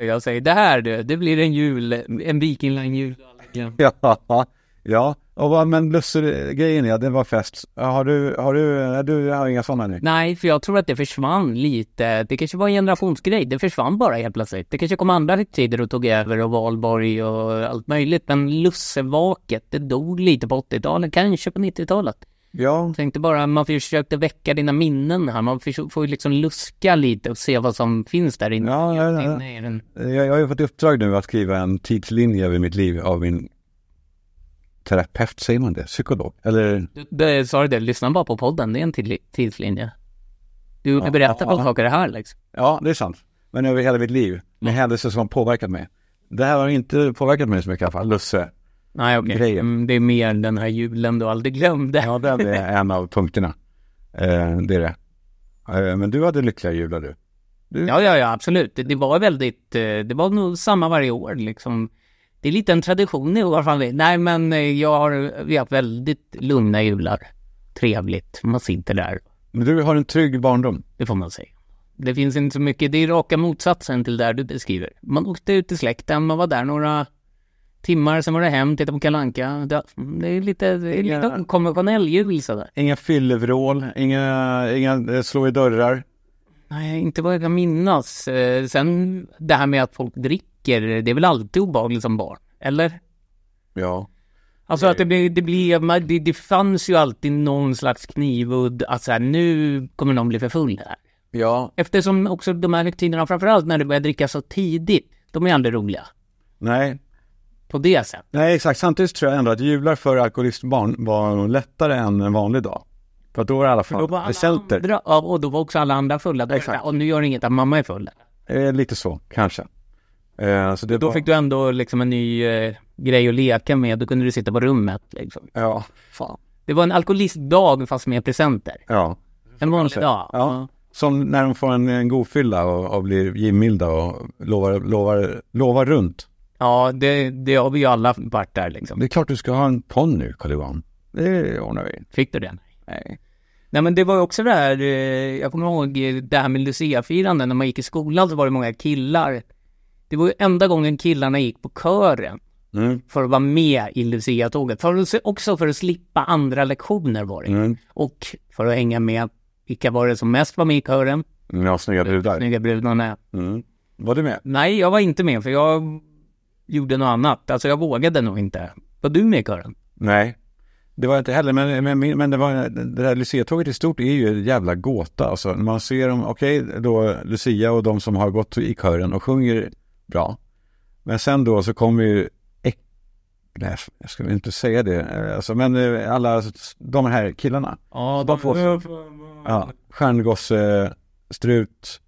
Jag säger, det här du, det blir en jul, en Viking Line-jul. Ja, ja. Och vad, men Lusse-grejen ja, det var fest. Har du, har du, du har inga sådana nu? Nej, för jag tror att det försvann lite. Det kanske var en generationsgrej. Det försvann bara helt plötsligt. Det kanske kom andra högtider och tog över och valborg och allt möjligt. Men lussevaket, det dog lite på 80-talet, kanske på 90-talet. Ja, Tänkte bara, man försökte väcka dina minnen här. Man får ju liksom luska lite och se vad som finns där inne. Ja, ja, ja. inne i den. jag, jag har ju fått i uppdrag nu att skriva en tidslinje över mitt liv av min terapeut, säger man det? Psykolog? Eller? Du, det, sa du det? Lyssna bara på podden, det är en tidslinje. Du Ja, berättar ja. om saker här liksom. Ja, det är sant. Men över hela mitt liv. Med händelser som har påverkat mig. Det här har inte påverkat mig så mycket i alla fall. Lusse. Nej. Grejen. Mm, det är mer den här julen du aldrig glömde. Ja, den är en av punkterna. Eh, det är det. Eh, men du hade lyckliga jular du. du Ja, ja, ja, absolut. Det, det var väldigt, eh, det var nog samma varje år liksom. Det är lite en tradition i alla fall. Nej, men eh, jag har, vi har haft väldigt lugna jular. Trevligt. Man sitter där. Men du har en trygg barndom. Det får man säga. Det finns inte så mycket, det är raka motsatsen till där du beskriver. Man åkte ut till släkten, man var där några timmar, sen var det hem, titta på Kalle Anka. Det, det är lite, det är lite Ja. konventionell jul sådär. Inga fyllevrål, inga, inga eh, slå i dörrar. Nej, inte vad jag kan minnas. Eh, Sen det här med att folk dricker, det är väl alltid obehagligt som barn? Eller? Ja. Alltså att det blir, det blir, det, det fanns ju alltid någon slags knivudd att så här, nu kommer någon bli för full här. Ja. Eftersom också de här högtiderna, framförallt när det börjar dricka så tidigt, de är aldrig roliga. Nej. På det sättet. Nej, exakt. Samtidigt tror jag ändå att jular för alkoholistbarn var lättare än en vanlig dag. För att då var det i alla fall presenter. andra, ja, och då var också alla andra fulla. Exakt. Och nu gör det inget att mamma är full. Eh, lite så, kanske. Eh, så det Då var... fick du ändå liksom en ny eh, grej att leka med. Då kunde du sitta på rummet liksom. Ja, fan. Det var en alkoholistdag fast med presenter. Ja. En vanlig dag. Ja. Som när de får en, en god fylla och, och blir givmilda och lovar, lovar, lovar runt. Ja, det, det har vi ju alla varit där liksom. Det är klart du ska ha en ponny, Carl-Johan. Det ordnar vi. Fick du det? Nej. Nej men det var ju också det här, eh, jag kommer ihåg det här med Lucia-firande, när man gick i skolan så var det många killar. Det var ju enda gången killarna gick på kören Mm. för att vara med i Lucia-tåget. För att, också för att slippa andra lektioner var det. Mm. Och för att hänga med, vilka var det som mest var med i kören? Ja, snygga brudar. Snygga brudarna. Mm. Var du med? Nej, jag var inte med för jag gjorde något annat. Alltså jag vågade nog inte. Var du med i kören? Nej. Det var jag inte heller, men, men, men det var det där Lucia-tåget i stort är ju en jävla gåta. Alltså, man ser dem, okej, då Lucia och de som har gått i kören och sjunger bra. Men sen då så kommer ju, nej, jag ska väl inte säga det, alltså, men eh, alla de här killarna. Ja, de får- Ja, stjärngosse, strut.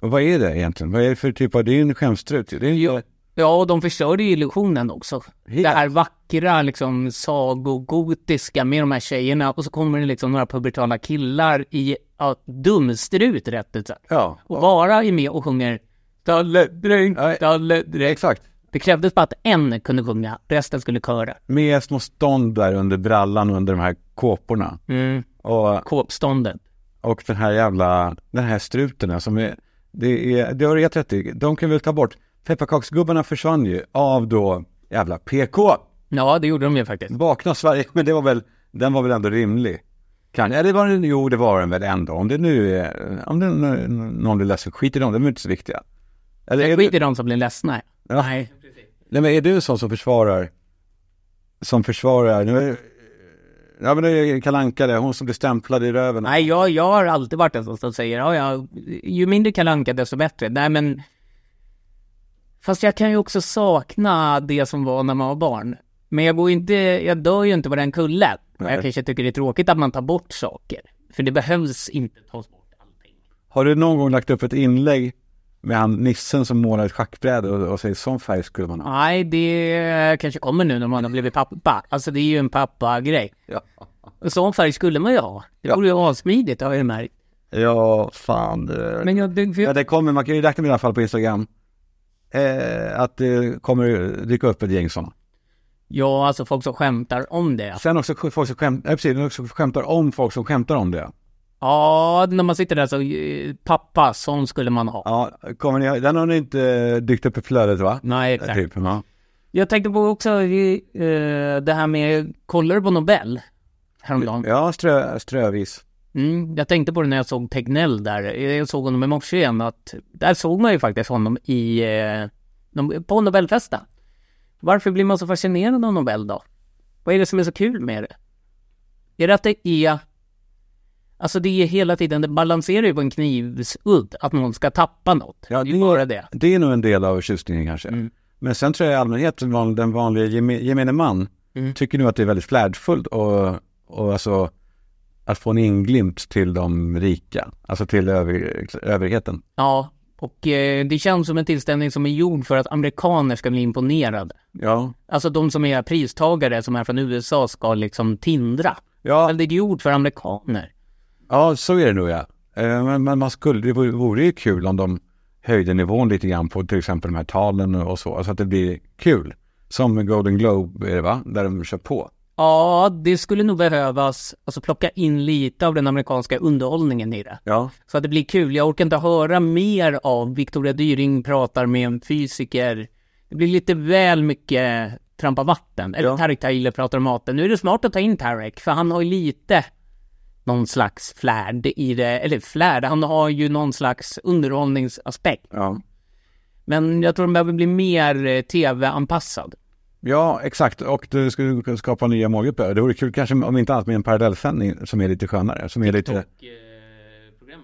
Och vad är det egentligen? Vad är det för typ av, det är ju en skämstrut. Det är Ja, och de förstörde ju illusionen också. Helt. Det här vackra, liksom sagogotiska med de här tjejerna och så kommer det liksom några pubertala killar i ja, dumstrut rätt ut sagt. ja, Och bara är med och sjunger Stalledräng, Nej. stalledräng. exakt. Det krävdes bara att en kunde sjunga, resten skulle köra. Med små stånd där under brallan och under de här kåporna. Mm. Och, Kåpståndet. och den här jävla, den här struten som är, det är, det har du helt rätt i. De kan vi väl ta bort. Pepparkaksgubbarna försvann ju av då jävla PK. Ja, det gjorde de ju faktiskt. Vakna Sverige, men det var väl, den var väl ändå rimlig. Kan, det var den, jo det var den väl ändå. Om det nu är, om det, någon blir ledsen, skit i dem, de är inte så viktiga. Eller är Skit du, i de som blir ledsna. Ja. Nej. nej, men är du en sån som försvarar, som försvarar, nu är, ja men det är Kalle Anka det, hon som blir stämplad i röven. Nej, jag, jag har alltid varit en sån som säger, ja, ja, ju mindre Kalle Anka desto bättre. Nej, men... Fast jag kan ju också sakna det som var när man var barn. Men jag går inte, jag dör ju inte på den kullen. Nej. jag kanske tycker det är tråkigt att man tar bort saker. För det behövs inte tas bort allting. Har du någon gång lagt upp ett inlägg med han nissen som målar ett schackbräde och, och säger sån färg skulle man ha? Nej, det kanske kommer nu när man har blivit pappa. Alltså det är ju en pappa-grej. Ja. Sån färg skulle man ju ha. Det vore ju asmidigt har jag märkt. Ja, fan. Det... Men jag, det, för Ja, det kommer, man kan ju räkna med i alla fall på Instagram. Eh, att det kommer dyka upp ett gäng sådana. ja, alltså folk som skämtar om det. Sen också folk som skämt, eh, precis, också skämtar om folk som skämtar om det. Ja, när man sitter där så, eh, pappa, sån skulle man ha. Ja, kommer ni, den har ni inte dykt upp i flödet va? Nej, exakt. Typ, ja. Jag tänkte på också eh, det här med, kollar du på Nobel? Häromdagen. Ja, strö, strövis. Mm, jag tänkte på det när jag såg Tegnell där. Jag såg honom i morse igen att där såg man ju faktiskt honom i, eh, på Nobelfesten. Varför blir man så fascinerad av Nobel då? Vad är det som är så kul med det? Är det att det är, alltså det är hela tiden, det balanserar ju på en knivsudd att någon ska tappa något. Ja, det är bara det. Det är nog en del av tjusningen kanske. Mm. Men sen tror jag i allmänhet den van- den vanliga geme- gemene man Mm. tycker nog att det är väldigt flärdfullt och, och alltså att få en inglimt till de rika, alltså till över, överheten. Ja, och eh, det känns som en tillställning som är gjord för att amerikaner ska bli imponerade. Ja, Alltså de som är pristagare som är från USA ska liksom tindra. ja, Men det är gjort för amerikaner. ja så är det nog ja. Eh, Men, men man skulle, det vore, ju kul om de höjde nivån lite grann på till exempel de här talen och så, så att det blir kul. Som Golden Globe är det va, där de kör på. Ja, det skulle nog behövas, alltså plocka in lite av den amerikanska underhållningen i det. Ja, Så att det blir kul. Jag orkar inte höra mer av Victoria Dyring pratar med en fysiker. Det blir lite väl mycket trampa vatten. Eller Ja. Tarek Taylor pratar om maten. Nu är det smart att ta in Tarek, för han har ju lite någon slags flärd i det, eller flärd, han har ju någon slags underhållningsaspekt. ja. Men jag tror den behöver bli mer eh, tv-anpassad. Ja, exakt. Och du skulle skapa nya målgrupper. Det vore kul kanske om inte annat med en parallellsändning som är lite skönare. Som är lite,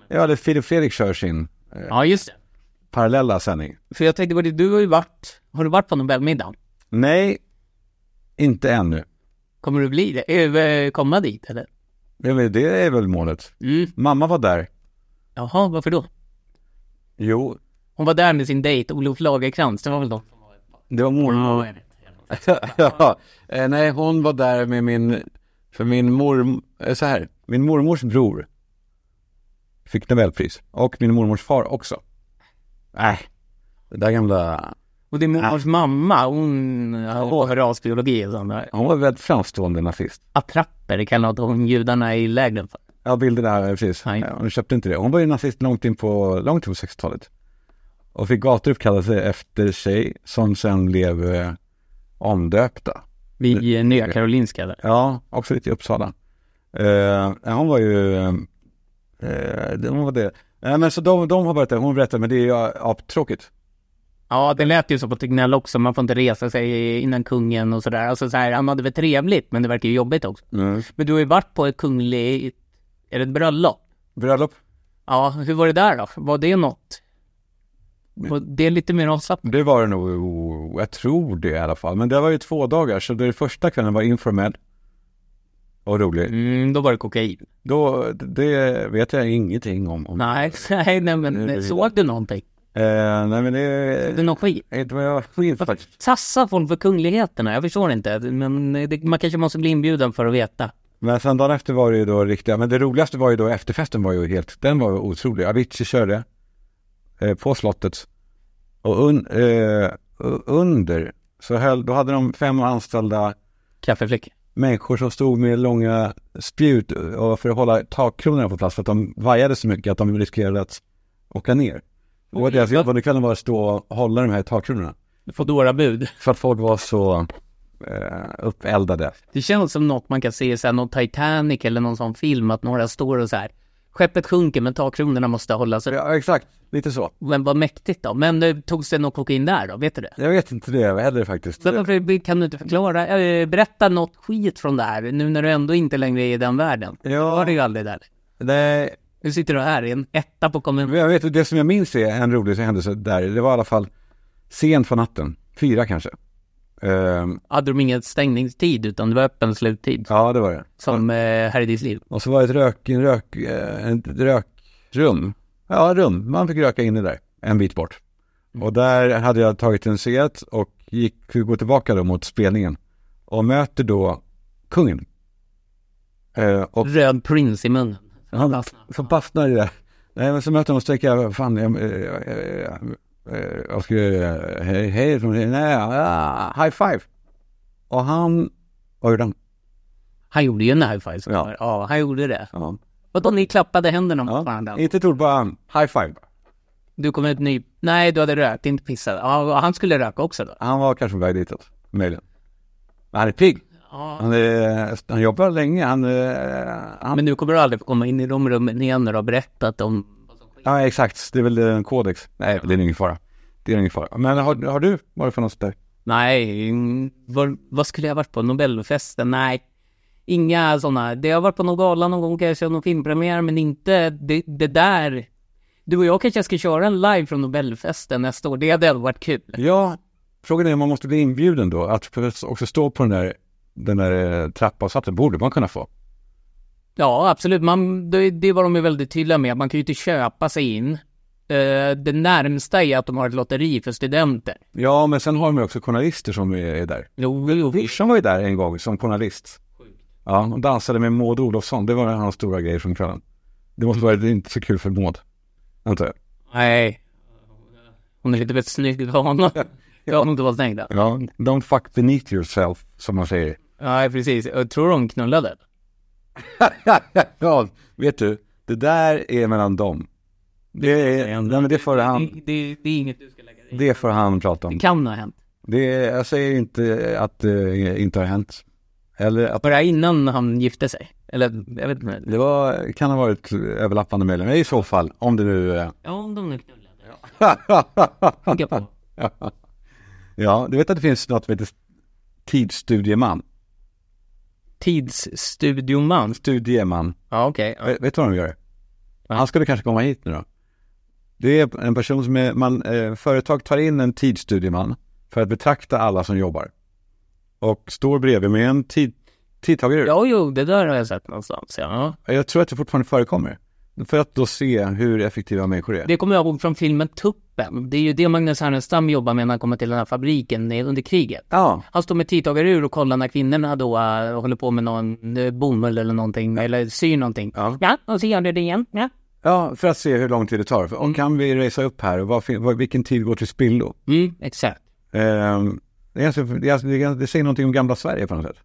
ja, det Filip Fredrik kör sin eh, Ja, just det. parallella sändning. För jag tänkte på det, du har ju varit, har du varit på Nobelmiddagen? Nej, inte ännu. Kommer du bli det? Eh, komma dit eller? Ja, men Det är väl målet. Mm. Mamma var där. Jaha, varför då? Jo, Hon var där med sin dejt, Olof Lagercrantz, det var väl de? det var mormor. vet. ja, eh, nej, hon var där med min, för min mor, eh, så här, min mormors bror fick Nobelpris. Och min mormors far också. Nej, det där gamla, Och din mormors mamma, hon har rasbiologi och sånt där. hon var väldigt framstående nazist. Attrapper kallade hon judarna i lägren för. Ja, bilder där, precis. Nej. Ja, hon köpte inte det. Hon var ju nazist långt in på, långt in på 60-talet. Och fick gator uppkallade efter sig som sen blev eh, omdöpta. Vid eh, Nya Karolinska där. Ja, också lite i Uppsala. Eh, hon var ju, eh, hon var det. Nej men så de, de har där, hon berättade, men det är ju aptråkigt. Ja, det lät ju så på Tegnell också. Man får inte resa sig innan kungen och sådär. Alltså så här, han hade väl trevligt, men det verkar ju jobbigt också. Mm. Men du har ju varit på ett kunglig, är det ett bröllop? Bröllop? Ja, hur var det där då? Var det något? Det lite mer avslappnat? Det var det nog, jag tror det i alla fall. Men det var ju två dagar, så det första kvällen var informell. Och rolig. Mm, då var det kokain. Då, det vet jag ingenting om. om. Nej, nej, nej men såg du någonting? Eh, nej men det... Såg du någon skit? Inte vad jag skit faktiskt. Tassar folk för kungligheterna? Jag förstår inte. Men det, man kanske måste bli inbjuden för att veta. Men sen dagen efter var det ju då riktiga, men det roligaste var ju då efterfesten var ju helt, den var otrolig. Avicii körde eh, på slottet. Och un, eh, under så höll, då hade de fem anställda Kaffeflick. människor som stod med långa spjut och för att hålla takkronorna på plats för att de vajade så mycket att de riskerade att åka ner. Och Oj, deras jobb under kvällen var att stå och hålla de här takkronorna. Foodora-bud. För att folk var så eh, uppeldade. Det känns som något man kan se i så här, någon Titanic eller någon sån film att några står och så här. Skeppet sjunker men takkronorna måste hållas upp. Ja, exakt. Lite så. Men vad mäktigt då. Men det togs det något kokain där då? Vet du det? Jag vet inte det heller faktiskt. Så varför kan du inte förklara? eh, Berätta något skit från det här nu när du ändå inte längre är i den världen. Ja. Du var det ju aldrig där. Nej, Nu sitter du här i en etta på kommun. Men Jag vet, det som jag minns är en rolig händelse där, det var i alla fall sent på natten, fyra kanske. Ehm, Hade de ingen stängningstid utan det var öppen sluttid. ja, det var det. Som eh, här i ditt liv. Och så var det ett rök, en rök, eh, ett rökrum. Ja, rum. Man fick röka inne där, en bit bort. Och där hade jag tagit en cigarett och gick, fick gå tillbaka då mot spelningen. Och möter då kungen. Eh, och Röd prins i munnen. Han så fastnar i det. Nej, men så möter han och sträcker jag, fan, jag, jag, jag, jag, jag skulle, hej, hej, nej, high five. Och han, vad gjorde han? Han gjorde ju en high five. så- Ja. ja, han gjorde det. Ja. Och då ni klappade händerna mot ja. varandra. Inte ord, bara high five. Du kom ut ny... Nej, du hade rökt, inte pissat. Ja, han skulle röka också då. Han var kanske på väg ditåt, möjligen. Men han är pigg. Ja. Han, är, han jobbar länge, han, eh, han Men nu kommer du aldrig få komma in i de rummen igen när du har berättat om... ja exakt, det är väl en kodex. Nej, det är ingen fara. Det är ingen fara. Men har, har du varit för något där? Nej, vad, skulle jag varit på? Nobelfesten? Nej. Inga sådana. Det har varit på någon gala någon gång kanske, någon filmpremiär, men inte det, det där. Du och jag kanske ska köra en live från Nobelfesten nästa år. Det hade ändå varit kul. Ja, frågan är om man måste bli inbjuden då. Att också stå på den där, den där eh, trappavsatsen borde man kunna få. Ja, absolut. Man, det, det var de ju väldigt tydliga med. Man kan ju inte köpa sig in. Eh, det närmsta är att de har ett lotteri för studenter. Ja, men sen har de ju också journalister som är, är där. Jo, jo, Vision var ju där en gång som journalist. Ja, och dansade med Maud Olofsson. Det var hans stora grej från kvällen. Det måste vara det inte så kul för Maud. Antar jag. Nej. Hon är lite väl snygg för honom. Jag har inte varit snygg där. Ja, don't fuck beneath yourself, som man säger. Nej, precis. Jag tror de knullade. ja, vet du, det där är mellan dem. Det är, nej, men det får han, Det, det, det är inget du ska lägga dig det får han prata Det om. kan ha hänt. Det, jag säger inte att det inte har hänt. Eller att Var det innan han gifte sig? Eller, jag vet inte. det var, kan ha varit överlappande medlemmar i så fall, om det nu är... Ja, om de nu knullade. På. ja, du vet att det finns något som heter tidsstudieman. Tidsstudioman. Studieman. Ja, okej. Ja. Vet, du vad de gör? Han skulle kanske komma hit nu då. Det är en person som är, man, eh, företag tar in en tidsstudieman för att betrakta alla som jobbar. Och står bredvid med en tid, tidtagare. Ja, jo, det där har jag sett någonstans. Ja. Jag tror att det fortfarande förekommer. För att då se hur effektiva människor är. Det kommer jag ihåg från filmen Tuppen. Det är ju det Magnus Härenstam jobbar med när han kommer till den här fabriken under kriget. Ja, Han står med tidtagarur och kollar när kvinnorna då uh, håller på med någon uh, bomull eller någonting, eller syr någonting. Ja. ja, och så gör du det igen. Ja. ja, för att se hur lång tid det tar. Och kan vi resa upp här och vad, vilken tid går till spillo? Mm, exakt. Ehm, det, är alltså, det, är alltså, det, är- det säger någonting om gamla Sverige på något sätt.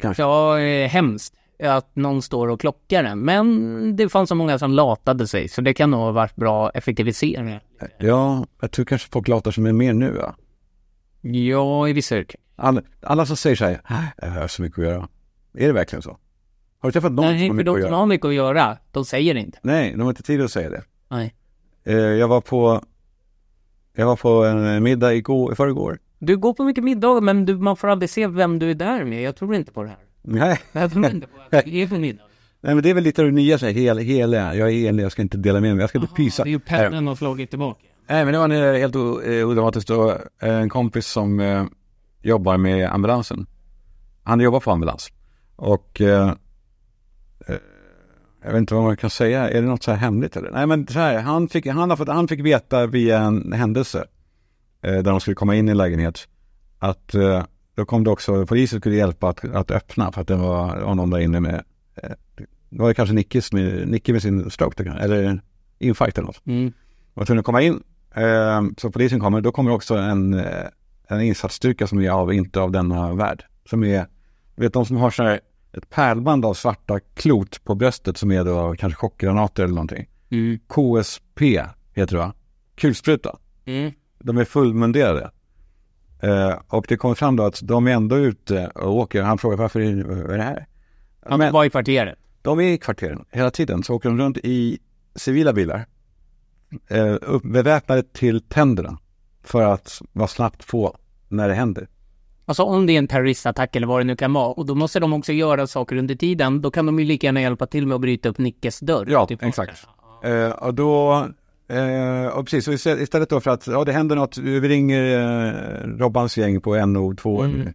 Kanske. Ja, eh, hemskt att någon står och klockar den. Men det fanns så många som latade sig, så det kan nog ha varit bra effektiviseringar. Ja, jag tror kanske folk latar sig mer nu. Ja. Ja, i vissa yrken. Alla, alla som säger så här, "Äh, jag har så mycket att göra. Är det verkligen så? Har du träffat någon som Nej, har för mycket att de som göra? har mycket att göra, de säger inte. Nej, de har inte tid att säga det. Nej. Eh, jag var på, jag var på en middag igår, i förrgår. Du går på mycket middagar men du, man får aldrig se vem du är där med. Jag tror inte på det här. Nej. Jag tror inte på att du är på middag. Nej men det är väl lite av det nya, så här, hel, hela, jag är helig, jag ska inte dela med mig, jag ska inte pysa. Det är ju pennan har slagit tillbaka. Nej men det var en, eh, helt eh, odramatiskt då, eh, en kompis som eh, jobbar med ambulansen. Han jobbar på ambulans. Och eh, jag vet inte vad man kan säga, är det något så här hemligt eller? Nej men så här, han fick, han har fått, han fick veta via en händelse där de skulle komma in i en lägenhet att eh, då kom det också, polisen skulle hjälpa att, att öppna för att det var, någon där inne med, eh, det var kanske Nickis med, Nicke med sin stroke eller infarkt eller något Mm. var tvungen att komma in. Eh, så polisen kommer, då kommer också en, eh, en insatsstyrka som är av, inte av denna värld. Som är, vet de som har så här ett pärlband av svarta klot på bröstet som är då kanske chockgranater eller någonting. Mm. KSP heter det va? Kulspruta. Mm. De är fullmunderade. Eh, och det kommer fram då att de är ändå ute och åker. Han frågar varför är, vad är det här? Han men- var i kvarteret. de är i kvarteren hela tiden, så åker de runt i civila bilar. Eh, beväpnade till tänderna. För att vara snabbt på när det händer. Alltså om det är en terroristattack eller vad det nu kan vara. Och då måste de också göra saker under tiden. Då kan de ju lika gärna hjälpa till med att bryta upp Nickes dörr. Ja, Typ. exakt. Eh, och då, eh, och precis, så istället då för att, ja det händer något, vi ringer eh, Robbans gäng på NO2. Mm.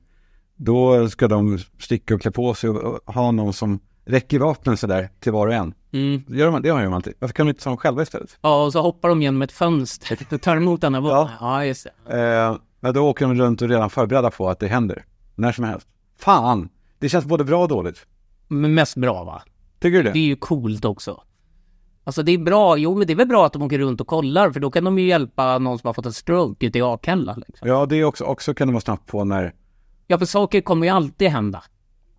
Då ska de sticka och klä på sig och, och ha någon som räcker vapnen sådär till var och en. Mm. Gör man, det gör man alltid. Varför kan de inte ta dem själva istället? Ja, och så hoppar de genom ett fönster och tar emot den här vapnet. Ja, just det. Eh, men då åker de runt och redan förberedda på att det händer. När som helst. Fan! Det känns både bra och dåligt. Men mest bra va? Tycker du det? Det är ju coolt också. Alltså det är bra, jo men det är väl bra att de åker runt och kollar för då kan de ju hjälpa någon som har fått en stroke ute i Akalla liksom. Ja, det är också, också kan de vara snabbt på när... Ja för saker kommer ju alltid hända.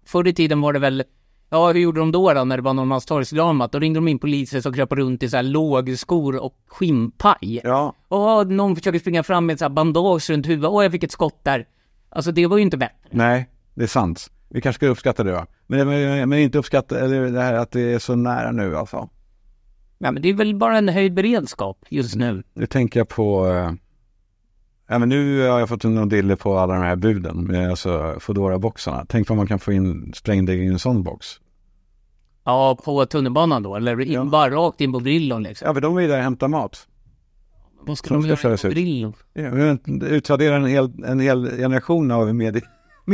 Förr i tiden var det väl, ja hur gjorde de då, då när det var Norrmalmstorgsdramat? Då ringde de in poliser som kröp runt i så här lågskor och skinnpaj. Ja, Och någon försöker springa fram med så här bandage runt huvudet, åh jag fick ett skott där. Alltså det var ju inte bättre. nej, det är sant. Vi kanske ska uppskatta det va? Men, men, men inte uppskatta eller det här att det är så nära nu alltså. Ja men det är väl bara en höjd beredskap just nu. Nu tänker jag på... Eh, ja, men nu har jag fått en dille på alla de här buden med alltså Foodora-boxarna. Tänk vad man kan få in sprängdeg i en sån box. Ja, på tunnelbanan då, eller in, Ja. bara rakt in på Brillon liksom. Ja, för de är ju där och hämtar mat. Vad ska de göra på. Brillon? Ja, Utradera en hel, en hel generation av medie,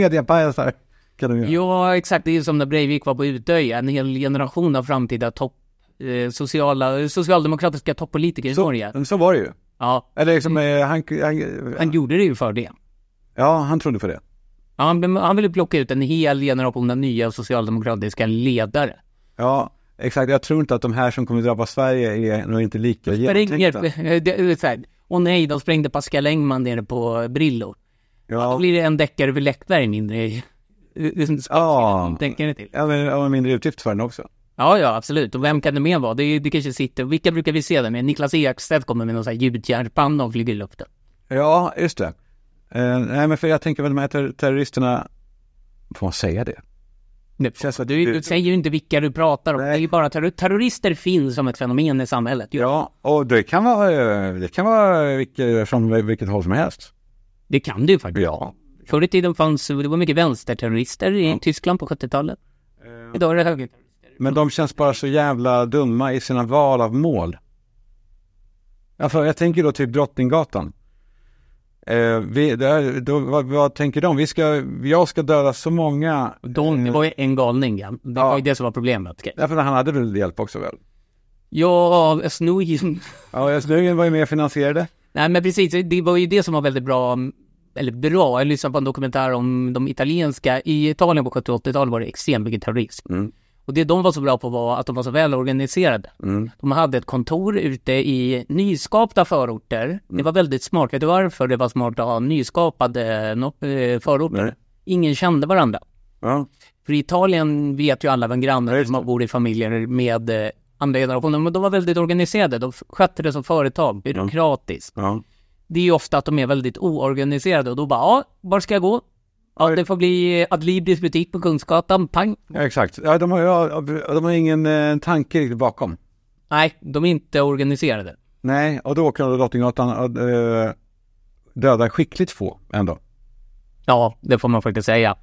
göra. Ja, exakt. Det är som när Breivik var på Utöja. En hel generation av framtida topp, eh, sociala, socialdemokratiska toppolitiker i Norge. Så, så var det ju. Ja, Eller liksom, eh, han, han, han gjorde det ju för det. ja, han trodde på det. Ja, han, han ville plocka ut en hel generation av nya socialdemokratiska ledare. Ja, exakt. Jag tror inte att de här som kommer drabba Sverige är nog inte lika genomtänkta. Så här, åh nej, de sprängde Pascal Engman nere på Brillo. Då Ja, blir det en deckare vid Läckberg mindre. Ja. Tänker till? ja men en mindre utgift för den också. Ja, ja, absolut. Och vem kan det mer vara? Det, det kanske sitter, vilka brukar vi se det med? Niklas Ekstedt kommer med någon sån här gjutjärnspanna och flyger i luften. Ja, just det. Eh, nej, men för jag tänker väl de här ter- terroristerna, får man säga det? Nu, Känns att du, du- du säger ju inte vilka du pratar om. Det är ju bara terror, terrorister finns som ett fenomen i samhället. Ja. Ja, och det kan vara, eh, det kan vara vilket, från vilket håll som helst. Det kan ju faktiskt. Ja. Förr i tiden fanns det var mycket vänsterterrorister i Tyskland på 70-talet. Idag är det högerterrorister. Men de känns bara så jävla dumma i sina val av mål. Alltså, jag tänker då typ Drottninggatan. Eh, vi, där, då, vad, vad tänker de? Vi ska, jag ska döda så många. Det var ju en galning, ja. Det var ju det som var problemet. Därför han hade väl hjälp också väl? Ja, Snow... Ja, Snögen var ju med och finansierade. Nej men precis, det var ju det som var väldigt bra, eller bra, jag lyssnade på en dokumentär om de italienska, i Italien på 70 80-talet var det extremt mycket terrorism. Mm. Och det de var så bra på var att de var så väl organiserade. Mm. De hade ett kontor ute i nyskapta förorter. Mm. Det var väldigt smart, vet du varför det var smart att ha nyskapade eh, förorter? Nej. Ingen kände varandra. Ja. För i Italien vet ju alla vem grannen Ja, som bor i familjer med eh, andra generationen, men de var väldigt organiserade. De skötte det som företag, byråkratiskt. ja. Det är ju ofta att de är väldigt oorganiserade och då bara, ja, var ska jag gå? Ja, det får bli Adlibris butik på Kungsgatan, pang. Ja, exakt. Ja, de, har, ja, de har ingen eh, tanke riktigt bakom. Nej, de är inte organiserade. Nej, och då åker de Drottninggatan och eh, dödar skickligt få ändå. Ja, det får man faktiskt säga.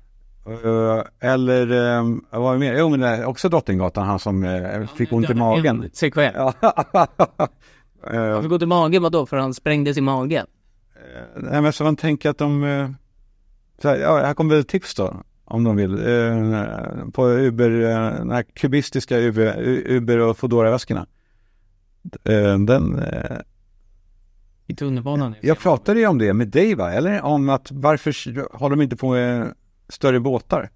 Eh, eller, eh, vad var det mer? Jo, men det är också Drottninggatan, han som eh, fick ont i magen. Sig själv. Eh, Han fick ont i magen, vadå? För han sprängdes i magen? Nej men så man tänker att de, eh, så här, ja, här kommer tips då, om de vill, eh, på Uber, eh, den här kubistiska Uber, Uber och Foodora-väskorna. Eh, Den, eh, I tunnelbanan? jag pratade ju om det med dig va, eller om att varför håller de inte på med större båtar?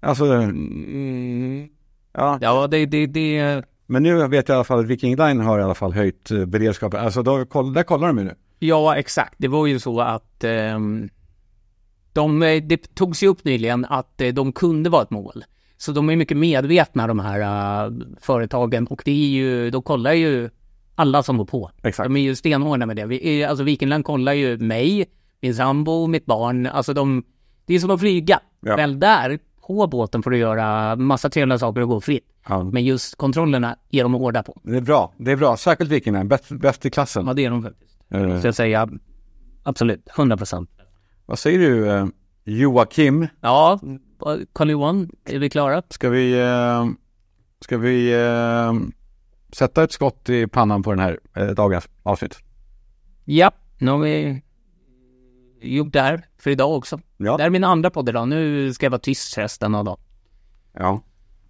Alltså, Mm. ja, Ja, det, det, det... men nu vet jag i alla fall att Viking Line har i alla fall höjt eh, beredskapen, alltså då, där kollar de ju nu. Ja, exakt. Det var ju så att ehm, de, eh, det togs ju upp nyligen att eh, de kunde vara ett mål. Så de är mycket medvetna de här eh, företagen och det är ju, de kollar ju alla som går på. Exakt. De är ju stenhårda med det. Vi, alltså Viking Line kollar ju mig, min sambo, mitt barn. Alltså de, det är som att flyga. Ja. Väl där på båten får du göra massa trevliga saker och gå fritt. Ja. Men just kontrollerna är de hårda på. Det är bra, det är bra, särskilt Viking Line, bäst, bäst i klassen. Ja, det är de faktiskt. Eh, Så jag säger absolut, 100 procent. Vad säger du eh, Joakim? Ja, Carl-Johan, är vi klara? Ska vi, eh, ska vi eh, sätta ett skott i pannan på den här dagens avsnitt? Ja, nu har vi gjort det här för idag också. Ja. Det här är min andra podd idag. Nu ska jag vara tyst resten av dagen. Ja.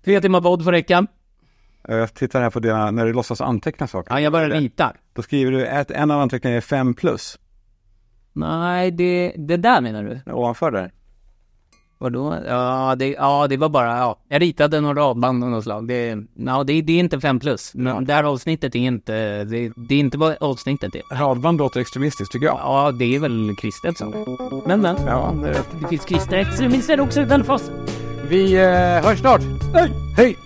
Tre timmar podd för veckan. Eh, Jag tittar här på dina, när du låtsas anteckna saker. Ja, jag bara ritar. Då skriver du att en av anteckningarna är 5 plus. Nej, det, det där menar du? Ovanför där. Vadå? Ja, det, ja, det var bara, ja. Jag ritade några radband av något slag. Det, ja, det, det är inte fem plus. Men det här avsnittet är inte, det, det är inte vad avsnittet är. Radband låter extremistiskt tycker jag. Ja, det är väl kristet så. Men men, Ja. det, det finns kristna extremister också i Belfast. Vi eh, hörs snart. Hej! Hej!